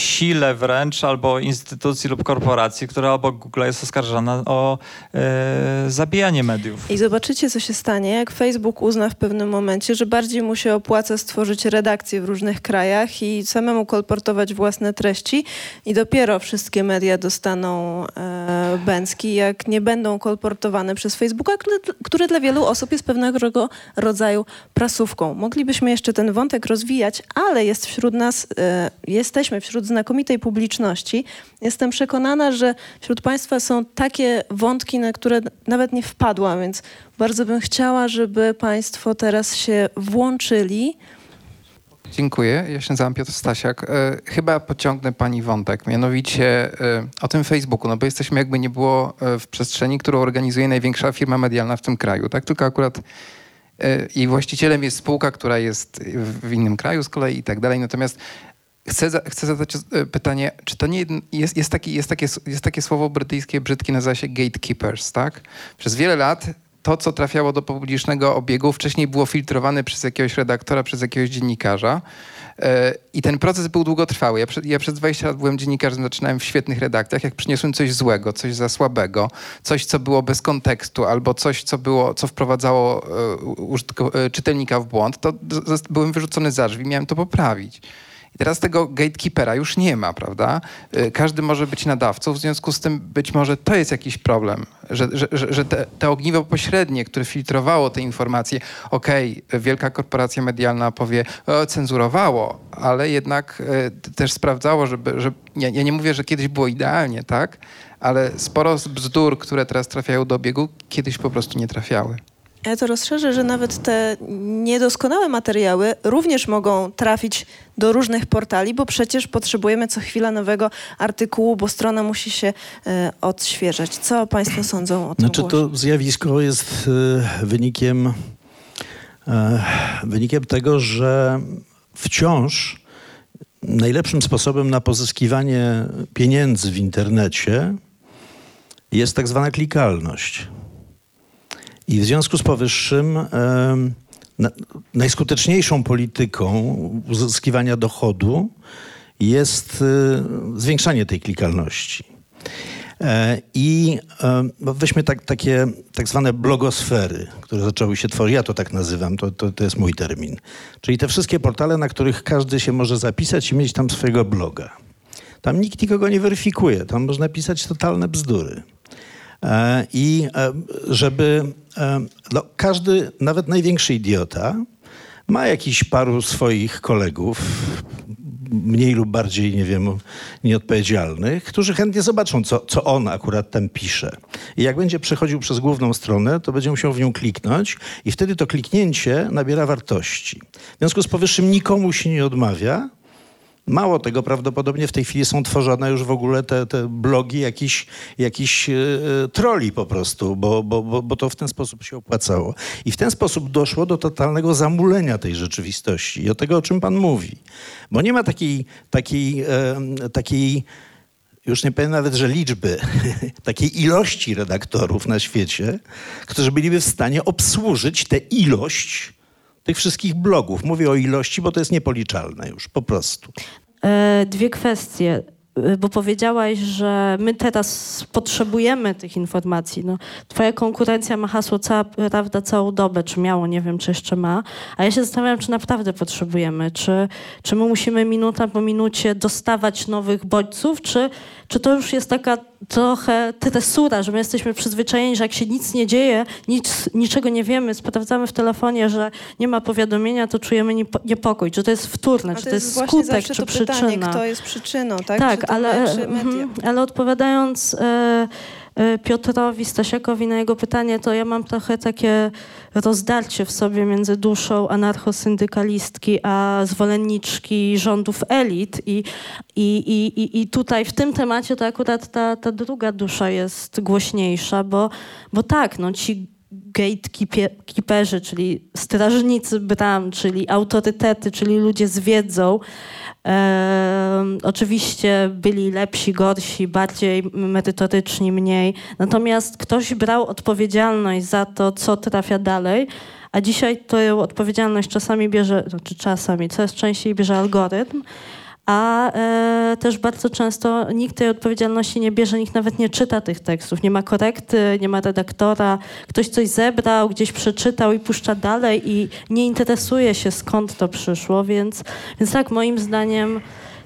sile wręcz albo instytucji lub korporacji, która obok Google jest oskarżana o e, zabijanie mediów. I zobaczycie, co się stanie, jak Facebook uzna w pewnym momencie, że bardziej mu się opłaca stworzyć redakcje w różnych krajach i samemu kolportować własne treści i dopiero wszystkie media dostaną e, bęcki, jak nie będą kolportowane przez Facebooka, który, który dla wielu osób jest pewnego rodzaju prasówką. Moglibyśmy jeszcze ten wątek rozwijać, ale jest wśród nas, e, jesteśmy wśród znakomitej publiczności. Jestem przekonana, że wśród Państwa są takie wątki, na które nawet nie wpadłam, więc bardzo bym chciała, żeby Państwo teraz się włączyli. Dziękuję. Ja się nazywam Piotr Stasiak. E, chyba pociągnę pani wątek, mianowicie e, o tym Facebooku, no bo jesteśmy jakby nie było e, w przestrzeni, którą organizuje największa firma medialna w tym kraju, tak? Tylko akurat e, jej właścicielem jest spółka, która jest w innym kraju z kolei i tak dalej. Natomiast chcę, za, chcę zadać e, pytanie, czy to nie jest, jest, taki, jest, takie, jest takie słowo brytyjskie, brzydkie, nazywa się gatekeepers, tak? Przez wiele lat to, co trafiało do publicznego obiegu, wcześniej było filtrowane przez jakiegoś redaktora, przez jakiegoś dziennikarza. E, I ten proces był długotrwały. Ja, ja przez 20 lat byłem dziennikarzem, zaczynałem w świetnych redakcjach. Jak przyniosłem coś złego, coś za słabego, coś, co było bez kontekstu, albo coś, co, było, co wprowadzało e, użytko, czytelnika w błąd, to byłem wyrzucony za drzwi, miałem to poprawić. I teraz tego gatekeepera już nie ma, prawda? Y, Każdy może być nadawcą, w związku z tym być może to jest jakiś problem, że, że, że te, te ogniwo pośrednie, które filtrowało te informacje, okej, wielka korporacja medialna powie, o, cenzurowało, ale jednak y, też sprawdzało, żeby, że ja, ja nie mówię, że kiedyś było idealnie, tak? Ale sporo z bzdur, które teraz trafiają do obiegu, kiedyś po prostu nie trafiały. Ja to rozszerzę, że nawet te niedoskonałe materiały również mogą trafić do różnych portali, bo przecież potrzebujemy co chwila nowego artykułu, bo strona musi się e, odświeżać. Co Państwo sądzą o tym? Znaczy głosie? to zjawisko jest e, wynikiem, e, wynikiem tego, że wciąż najlepszym sposobem na pozyskiwanie pieniędzy w internecie jest tak zwana klikalność. I w związku z powyższym najskuteczniejszą polityką uzyskiwania dochodu jest e, zwiększanie tej klikalności. E, I weźmy tak, takie tak zwane blogosfery, które zaczęły się tworzyć, ja to tak nazywam, to, to, to jest mój termin. Czyli te wszystkie portale, na których każdy się może zapisać i mieć tam swojego bloga. Tam nikt nikogo nie weryfikuje, tam można pisać totalne bzdury. E, I e, żeby e, no, każdy, nawet największy idiota, ma jakiś paru swoich kolegów, mniej lub bardziej, nie wiem, nieodpowiedzialnych, którzy chętnie zobaczą, co, co on akurat tam pisze. I jak będzie przechodził przez główną stronę, to będzie musiał w nią kliknąć i wtedy to kliknięcie nabiera wartości. W związku z powyższym nikomu się nie odmawia, Mało tego, prawdopodobnie w tej chwili są tworzone już w ogóle te, te blogi jakichś jakiś, e, troli po prostu, bo, bo, bo, bo to w ten sposób się opłacało. I w ten sposób doszło do totalnego zamulenia tej rzeczywistości i o tego, o czym pan mówi. Bo nie ma takiej, takiej, e, takiej już nie powiem nawet, że liczby, <laughs> takiej ilości redaktorów na świecie, którzy byliby w stanie obsłużyć tę ilość tych wszystkich blogów. Mówię o ilości, bo to jest niepoliczalne już, po prostu. E, Dwie kwestie, bo powiedziałaś, że my teraz potrzebujemy tych informacji. No, twoja konkurencja ma hasło cała prawda całą dobę, czy miało, nie wiem, czy jeszcze ma. A ja się zastanawiam, czy naprawdę potrzebujemy. Czy, czy my musimy minuta po minucie dostawać nowych bodźców, czy, czy to już jest taka trochę tresura, że my jesteśmy przyzwyczajeni, że jak się nic nie dzieje, nic, niczego nie wiemy, sprawdzamy w telefonie, że nie ma powiadomienia, to czujemy niepo, niepokój. Czy to jest wtórne, A czy to jest, właśnie skutek, zawsze czy to przyczyna. pytanie, kto jest przyczyną, tak? Tak, To ale, mhm, ale odpowiadając e, e, Piotrowi Stasiakowi na jego pytanie, to ja mam trochę takie rozdarcie w sobie między duszą anarchosyndykalistki a zwolenniczki rządów elit. I, i, i, i, i tutaj w tym temacie to akurat ta, ta druga dusza jest głośniejsza, bo, bo tak, no ci gatekeeperzy, czyli strażnicy bram, czyli autorytety, czyli ludzie z wiedzą, Em, oczywiście byli lepsi, gorsi, bardziej merytoryczni, mniej. Natomiast ktoś brał odpowiedzialność za to, co trafia dalej, a dzisiaj tę odpowiedzialność czasami bierze, znaczy czasami, coraz częściej bierze algorytm, a e, też bardzo często nikt tej odpowiedzialności nie bierze, nikt nawet nie czyta tych tekstów. Nie ma korekty, nie ma redaktora. Ktoś coś zebrał, gdzieś przeczytał i puszcza dalej i nie interesuje się skąd to przyszło, więc, więc tak moim zdaniem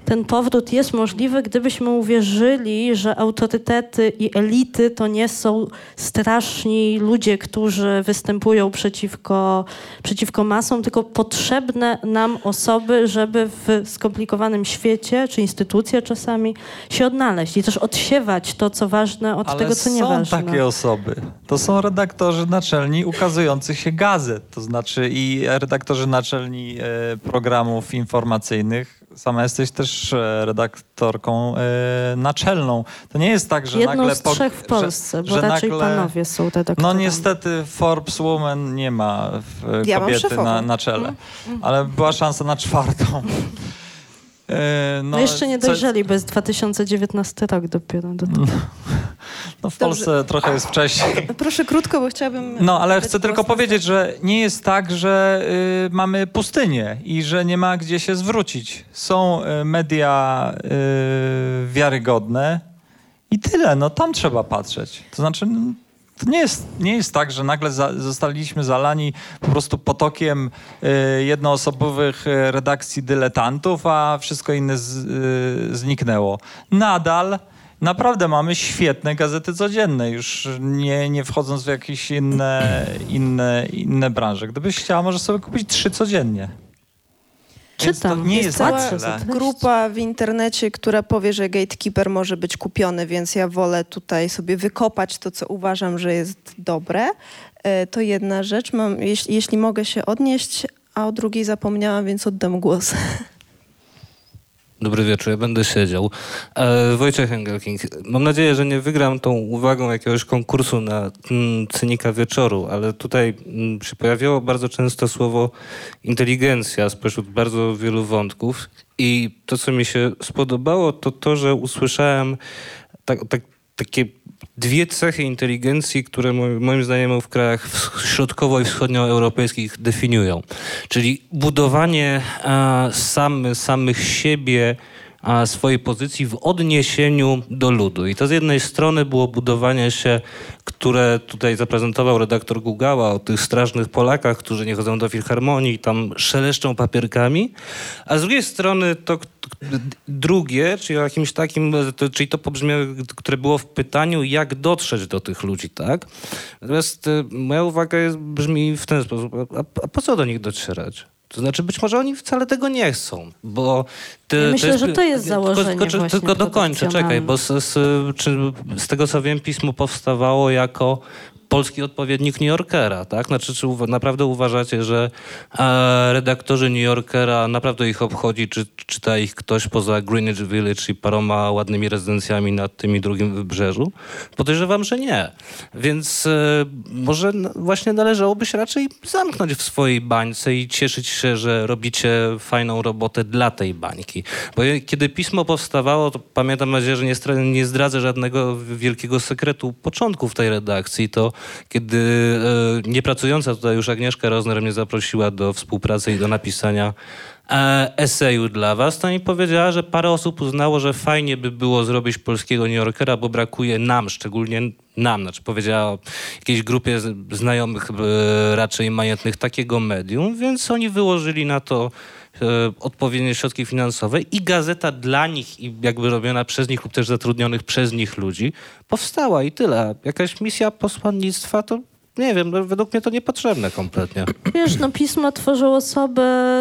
ten powrót jest możliwy, gdybyśmy uwierzyli, że autorytety i elity to nie są straszni ludzie, którzy występują przeciwko, przeciwko masom, tylko potrzebne nam osoby, żeby w skomplikowanym świecie, czy instytucje czasami, się odnaleźć i też odsiewać to, co ważne od Ale tego, co są nieważne. takie osoby. To są redaktorzy naczelni ukazujących się gazet, to znaczy i redaktorzy naczelni e, programów informacyjnych. Sama jesteś też e, redaktorką e, naczelną. To nie jest tak, że Jedną nagle... z po- trzech w Polsce, bo że raczej nagle- panowie są redaktorami. No niestety Forbes Woman nie ma w, Ja mam kobiety na, na czele, ale była szansa na czwartą. <laughs> E, No, jeszcze nie co- dojrzeli, bo jest 2019 rok dopiero do tego. No <laughs> w Polsce trochę jest wcześniej. <laughs> Proszę krótko, bo chciałabym... No, ale chcę tylko powiedzieć, że nie jest tak, że y, mamy pustynię i że nie ma gdzie się zwrócić. Są y, media y, wiarygodne i tyle. No tam trzeba patrzeć. To znaczy, no, To nie jest, nie jest tak, że nagle za, zostaliśmy zalani po prostu potokiem y, jednoosobowych y, redakcji dyletantów, a wszystko inne z, y, zniknęło. Nadal naprawdę mamy świetne gazety codzienne, już nie, nie wchodząc w jakieś inne, inne, inne branże. Gdybyś chciała, może sobie kupić trzy codziennie. Więc to Czytam. nie Jest jest cała tak grupa w internecie, która powie, że gatekeeper może być kupiony, więc ja wolę tutaj sobie wykopać to, co uważam, że jest dobre. E, To jedna rzecz. Mam, jeśli, jeśli mogę się odnieść, a o drugiej zapomniałam, więc oddam głos. <laughs> Dobry wieczór, ja będę siedział. E, Wojciech Engelking. Mam nadzieję, że nie wygram tą uwagą jakiegoś konkursu na mm, cynika wieczoru, ale tutaj mm, się pojawiało bardzo często słowo inteligencja spośród bardzo wielu wątków i to, co mi się spodobało, to to, że usłyszałem tak, tak, takie dwie cechy inteligencji, które mo- moim zdaniem w krajach środkowo- i wschodnioeuropejskich definiują. Czyli budowanie e, samy, samych siebie, swojej pozycji w odniesieniu do ludu. I to z jednej strony było budowanie się, które tutaj zaprezentował redaktor Gugała o tych strasznych Polakach, którzy nie chodzą do filharmonii i tam szeleszczą papierkami, a z drugiej strony to drugie, czyli o jakimś takim, to, czyli to pobrzmiało, które było w pytaniu, jak dotrzeć do tych ludzi, tak? Natomiast e, moja uwaga jest, brzmi w ten sposób, a, a po co do nich docierać? To znaczy, być może oni wcale tego nie chcą, bo... Ty, Ja myślę, że to jest założenie Tylko, tylko, tylko dokończę, czekaj, bo z, z, z tego co wiem, pismo powstawało jako polski odpowiednik New Yorkera, tak? Znaczy, czy uwa- naprawdę uważacie, że e, redaktorzy New Yorkera naprawdę ich obchodzi, czy czyta ich ktoś poza Greenwich Village i paroma ładnymi rezydencjami na tym i drugim wybrzeżu? Podejrzewam, że nie. Więc e, może właśnie należałoby się raczej zamknąć w swojej bańce i cieszyć się, że robicie fajną robotę dla tej bańki. Bo kiedy pismo powstawało, to pamiętam nadzieję, że nie, nie zdradzę żadnego wielkiego sekretu początków tej redakcji, to kiedy e, niepracująca tutaj już Agnieszka Rozner mnie zaprosiła do współpracy i do napisania e, eseju dla was, to mi powiedziała, że parę osób uznało, że fajnie by było zrobić polskiego New Yorkera, bo brakuje nam, szczególnie nam, znaczy powiedziała o jakiejś grupie znajomych e, raczej majętnych takiego medium, więc oni wyłożyli na to odpowiednie środki finansowe i gazeta dla nich i jakby robiona przez nich lub też zatrudnionych przez nich ludzi powstała i tyle. Jakaś misja posłannictwa to nie wiem, no, według mnie to niepotrzebne kompletnie. Wiesz, no pismo tworzą osoby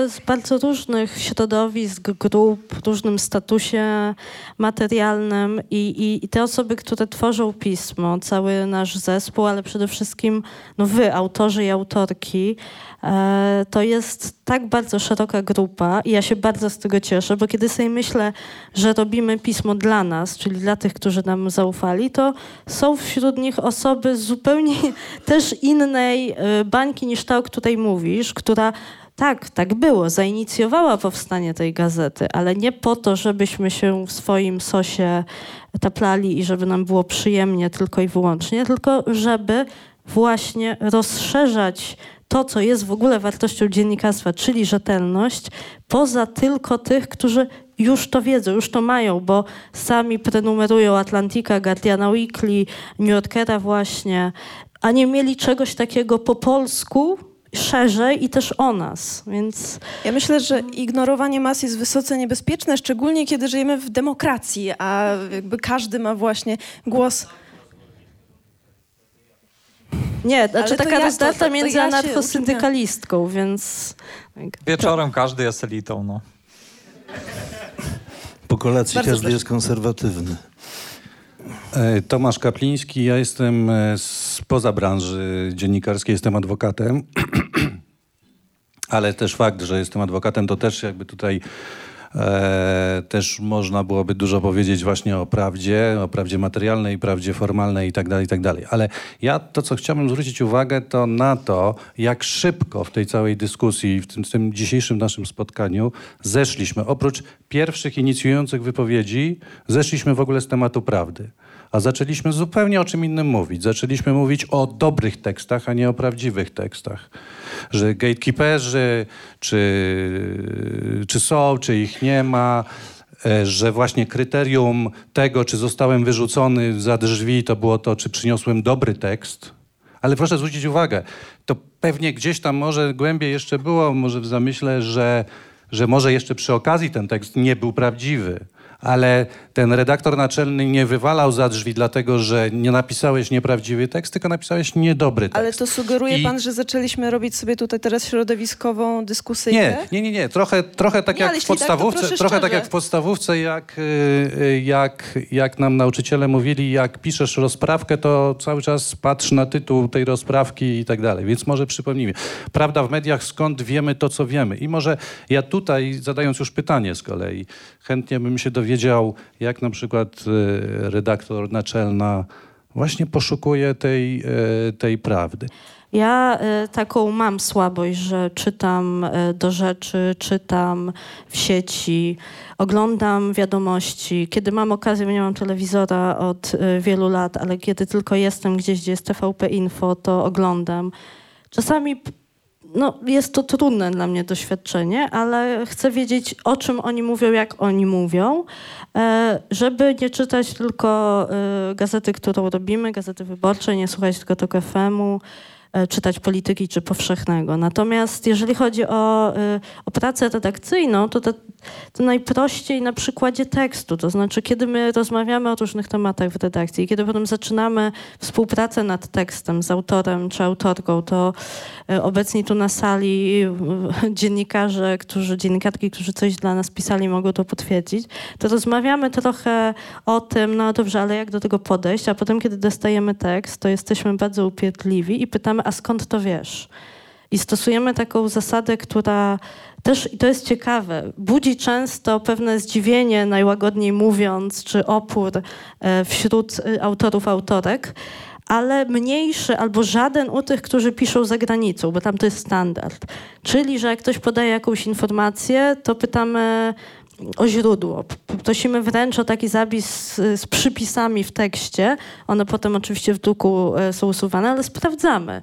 z bardzo różnych środowisk, grup, różnym statusie materialnym i, i, i te osoby, które tworzą pismo, cały nasz zespół, ale przede wszystkim no wy, autorzy i autorki, e, to jest tak bardzo szeroka grupa i ja się bardzo z tego cieszę, bo kiedy sobie myślę, że robimy pismo dla nas, czyli dla tych, którzy nam zaufali, to są wśród nich osoby zupełnie <laughs> też innej e, bańki niż ta, o której mówisz, która tak, tak było, zainicjowała powstanie tej gazety, ale nie po to, żebyśmy się w swoim sosie taplali i żeby nam było przyjemnie tylko i wyłącznie, tylko żeby właśnie rozszerzać to, co jest w ogóle wartością dziennikarstwa, czyli rzetelność, poza tylko tych, którzy już to wiedzą, już to mają, bo sami prenumerują Atlantika, Guardiana Weekly, New Yorkera właśnie, a nie mieli czegoś takiego po polsku szerzej i też o nas, więc Ja myślę, że ignorowanie mas jest wysoce niebezpieczne, szczególnie kiedy żyjemy w demokracji, a jakby każdy ma właśnie głos. nie, znaczy to taka ja- to- rozdata to- to między ja anarchosyndykalistką, więc... Wieczorem każdy jest elitą, no. Po kolacji Bardzo każdy proszę. jest konserwatywny. E, Tomasz Kapliński, ja jestem e, spoza branży dziennikarskiej, jestem adwokatem, <clears throat> ale też fakt, że jestem adwokatem, to też jakby tutaj e, też można byłoby dużo powiedzieć właśnie o prawdzie, o prawdzie materialnej, prawdzie formalnej i tak dalej, i tak. Ale ja to, co chciałbym zwrócić uwagę, to na to, jak szybko w tej całej dyskusji, w tym, w tym dzisiejszym naszym spotkaniu zeszliśmy. Oprócz pierwszych inicjujących wypowiedzi, zeszliśmy w ogóle z tematu prawdy. A zaczęliśmy zupełnie o czym innym mówić. Zaczęliśmy mówić o dobrych tekstach, a nie o prawdziwych tekstach. Że gatekeeperzy, czy, czy są, czy ich nie ma. e, że właśnie kryterium tego, czy zostałem wyrzucony za drzwi, to było to, czy przyniosłem dobry tekst. Ale proszę zwrócić uwagę, to pewnie gdzieś tam może głębiej jeszcze było, może w zamyśle, że, że może jeszcze przy okazji ten tekst nie był prawdziwy ale ten redaktor naczelny nie wywalał za drzwi, dlatego że nie napisałeś nieprawdziwy tekst, tylko napisałeś niedobry tekst. Ale to sugeruje I... pan, że zaczęliśmy robić sobie tutaj teraz środowiskową dyskusyjkę? Nie, nie, nie, nie. Trochę, trochę tak nie, jak w podstawówce, tak, trochę tak jak w podstawówce, jak, y, jak, jak nam nauczyciele mówili, jak piszesz rozprawkę, to cały czas patrz na tytuł tej rozprawki i tak dalej. Więc może przypomnijmy. Prawda w mediach, skąd wiemy to, co wiemy. I może ja tutaj, zadając już pytanie z kolei, chętnie bym się dowiedział, jak na przykład e, redaktor naczelna właśnie poszukuje tej, e, tej prawdy. Ja y, taką mam słabość, że czytam do rzeczy, czytam w sieci, oglądam wiadomości. Kiedy mam okazję, nie mam telewizora od wielu lat, ale kiedy tylko jestem gdzieś, gdzie jest TVP Info, to oglądam. Czasami no, jest to trudne dla mnie doświadczenie, ale chcę wiedzieć, o czym oni mówią, jak oni mówią, e, żeby nie czytać tylko e, gazety, którą robimy, gazety wyborczej, nie słuchać tylko TOK FM-u, czytać polityki czy powszechnego. Natomiast jeżeli chodzi o, e, o pracę redakcyjną, to, to, to najprościej na przykładzie tekstu. To znaczy, kiedy my rozmawiamy o różnych tematach w redakcji, kiedy potem zaczynamy współpracę nad tekstem z autorem czy autorką, to e, obecni tu na sali dziennikarze, którzy, dziennikarki, którzy coś dla nas pisali, mogą to potwierdzić, to rozmawiamy trochę o tym, no dobrze, ale jak do tego podejść, a potem, kiedy dostajemy tekst, to jesteśmy bardzo upierdliwi i pytamy, a skąd to wiesz? I stosujemy taką zasadę, która też, i to jest ciekawe, budzi często pewne zdziwienie, najłagodniej mówiąc, czy opór e, wśród e, autorów, autorek, ale mniejszy albo żaden u tych, którzy piszą za granicą, bo tam to jest standard. Czyli, że jak ktoś podaje jakąś informację, to pytamy o źródło. Prosimy wręcz o taki zapis z, z przypisami w tekście. One potem oczywiście w druku e, są usuwane, ale sprawdzamy.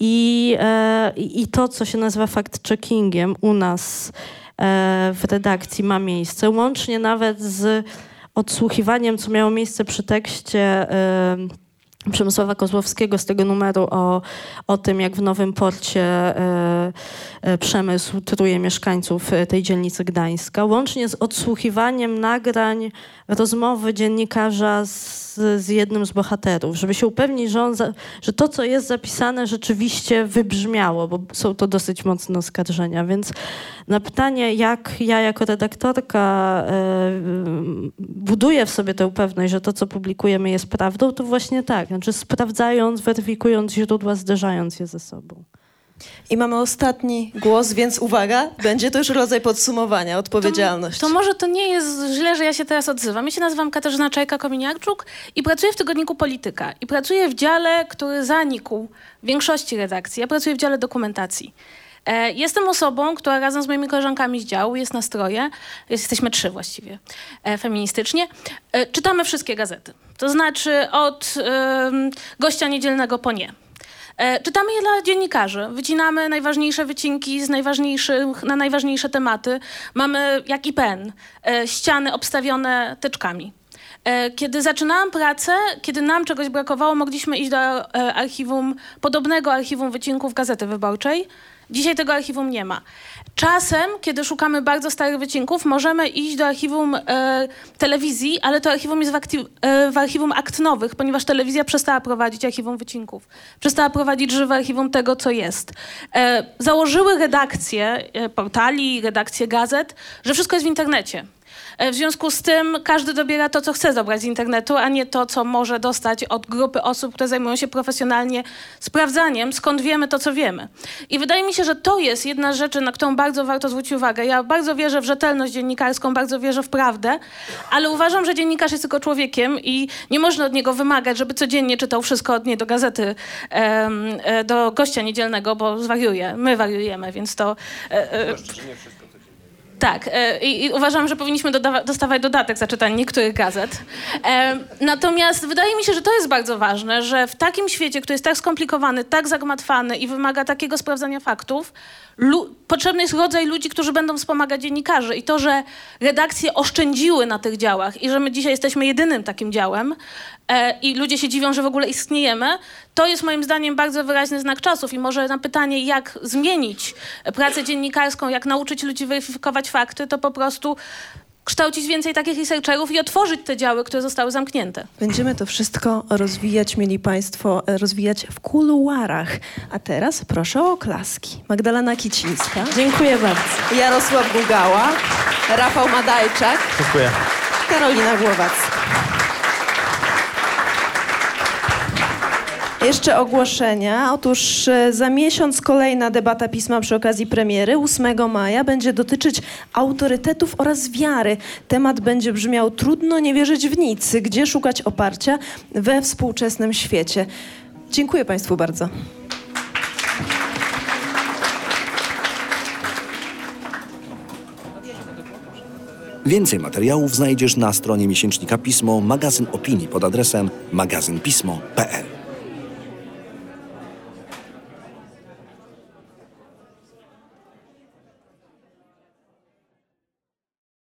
I, e, I to, co się nazywa fact-checkingiem u nas e, w redakcji ma miejsce, łącznie nawet z odsłuchiwaniem, co miało miejsce przy tekście Przemysława Kozłowskiego z tego numeru o, o tym, jak w Nowym Porcie e, e, przemysł truje mieszkańców e, tej dzielnicy Gdańska, łącznie z odsłuchiwaniem nagrań rozmowy dziennikarza z, z jednym z bohaterów, żeby się upewnić, że, za, że to, co jest zapisane, rzeczywiście wybrzmiało, bo są to dosyć mocne oskarżenia. Więc na pytanie, jak ja jako redaktorka y, buduję w sobie tę pewność, że to, co publikujemy, jest prawdą, to właśnie tak. Znaczy sprawdzając, weryfikując źródła, zderzając je ze sobą. I mamy ostatni głos, więc uwaga, będzie to już rodzaj podsumowania, odpowiedzialność. To, to może to nie jest źle, że ja się teraz odzywam. Ja się nazywam Katarzyna Czajka-Kominiarczuk i pracuję w tygodniku Polityka. I pracuję w dziale, który zanikł w większości redakcji. Ja pracuję w dziale dokumentacji. E, jestem osobą, która razem z moimi koleżankami z działu, jest nastroje, jesteśmy trzy właściwie, e, feministycznie, e, czytamy wszystkie gazety. To znaczy od gościa niedzielnego po nie. Czytamy je dla dziennikarzy. Wycinamy najważniejsze wycinki z najważniejszych, na najważniejsze tematy. Mamy, jak i pen, ściany obstawione teczkami. Kiedy zaczynałam pracę, kiedy nam czegoś brakowało, mogliśmy iść do archiwum, podobnego archiwum wycinków Gazety Wyborczej, Dzisiaj tego archiwum nie ma. Czasem, kiedy szukamy bardzo starych wycinków, możemy iść do archiwum e, telewizji, ale to archiwum jest w, e, w, archiwum akt nowych, ponieważ telewizja przestała prowadzić archiwum wycinków. Przestała prowadzić żywe archiwum tego, co jest. E, założyły redakcje e, portali, redakcje gazet, że wszystko jest w internecie. E, w związku z tym każdy dobiera to, co chce zabrać z internetu, a nie to, co może dostać od grupy osób, które zajmują się profesjonalnie sprawdzaniem, skąd wiemy to, co wiemy. I wydaje mi się, że to jest jedna z rzeczy, na którą bardzo warto zwrócić uwagę. Ja bardzo wierzę w rzetelność dziennikarską, bardzo wierzę w prawdę, ale uważam, że dziennikarz jest tylko człowiekiem i nie można od niego wymagać, żeby codziennie czytał wszystko od niej do gazety, e, do gościa niedzielnego, bo zwariuje. My wariujemy, więc to... E, Tak, e, i, i uważam, że powinniśmy dodawa- dostawać dodatek za czytanie niektórych gazet. E, natomiast wydaje mi się, że to jest bardzo ważne, że w takim świecie, który jest tak skomplikowany, tak zagmatwany i wymaga takiego sprawdzania faktów, potrzebny jest rodzaj ludzi, którzy będą wspomagać dziennikarzy. I to, że redakcje oszczędziły na tych działach i że my dzisiaj jesteśmy jedynym takim działem e, i ludzie się dziwią, że w ogóle istniejemy, to jest moim zdaniem bardzo wyraźny znak czasów. I może na pytanie, jak zmienić pracę dziennikarską, jak nauczyć ludzi weryfikować fakty, to po prostu kształcić więcej takich researcherów i otworzyć te działy, które zostały zamknięte. Będziemy to wszystko rozwijać, mieli Państwo, e, rozwijać w kuluarach. A teraz proszę o oklaski. Magdalena Kicińska, Dziękuję bardzo. Jarosław Gugała, Rafał Madajczak, Dziękuję. Karolina Głowacka. Jeszcze ogłoszenia. Otóż e, za miesiąc kolejna debata pisma przy okazji premiery 8 maja będzie dotyczyć autorytetów oraz wiary. Temat będzie brzmiał trudno nie wierzyć w nic, gdzie szukać oparcia we współczesnym świecie. Dziękuję Państwu bardzo. Więcej materiałów znajdziesz na stronie miesięcznika Pismo, magazyn opinii pod adresem magazynpismo.pl.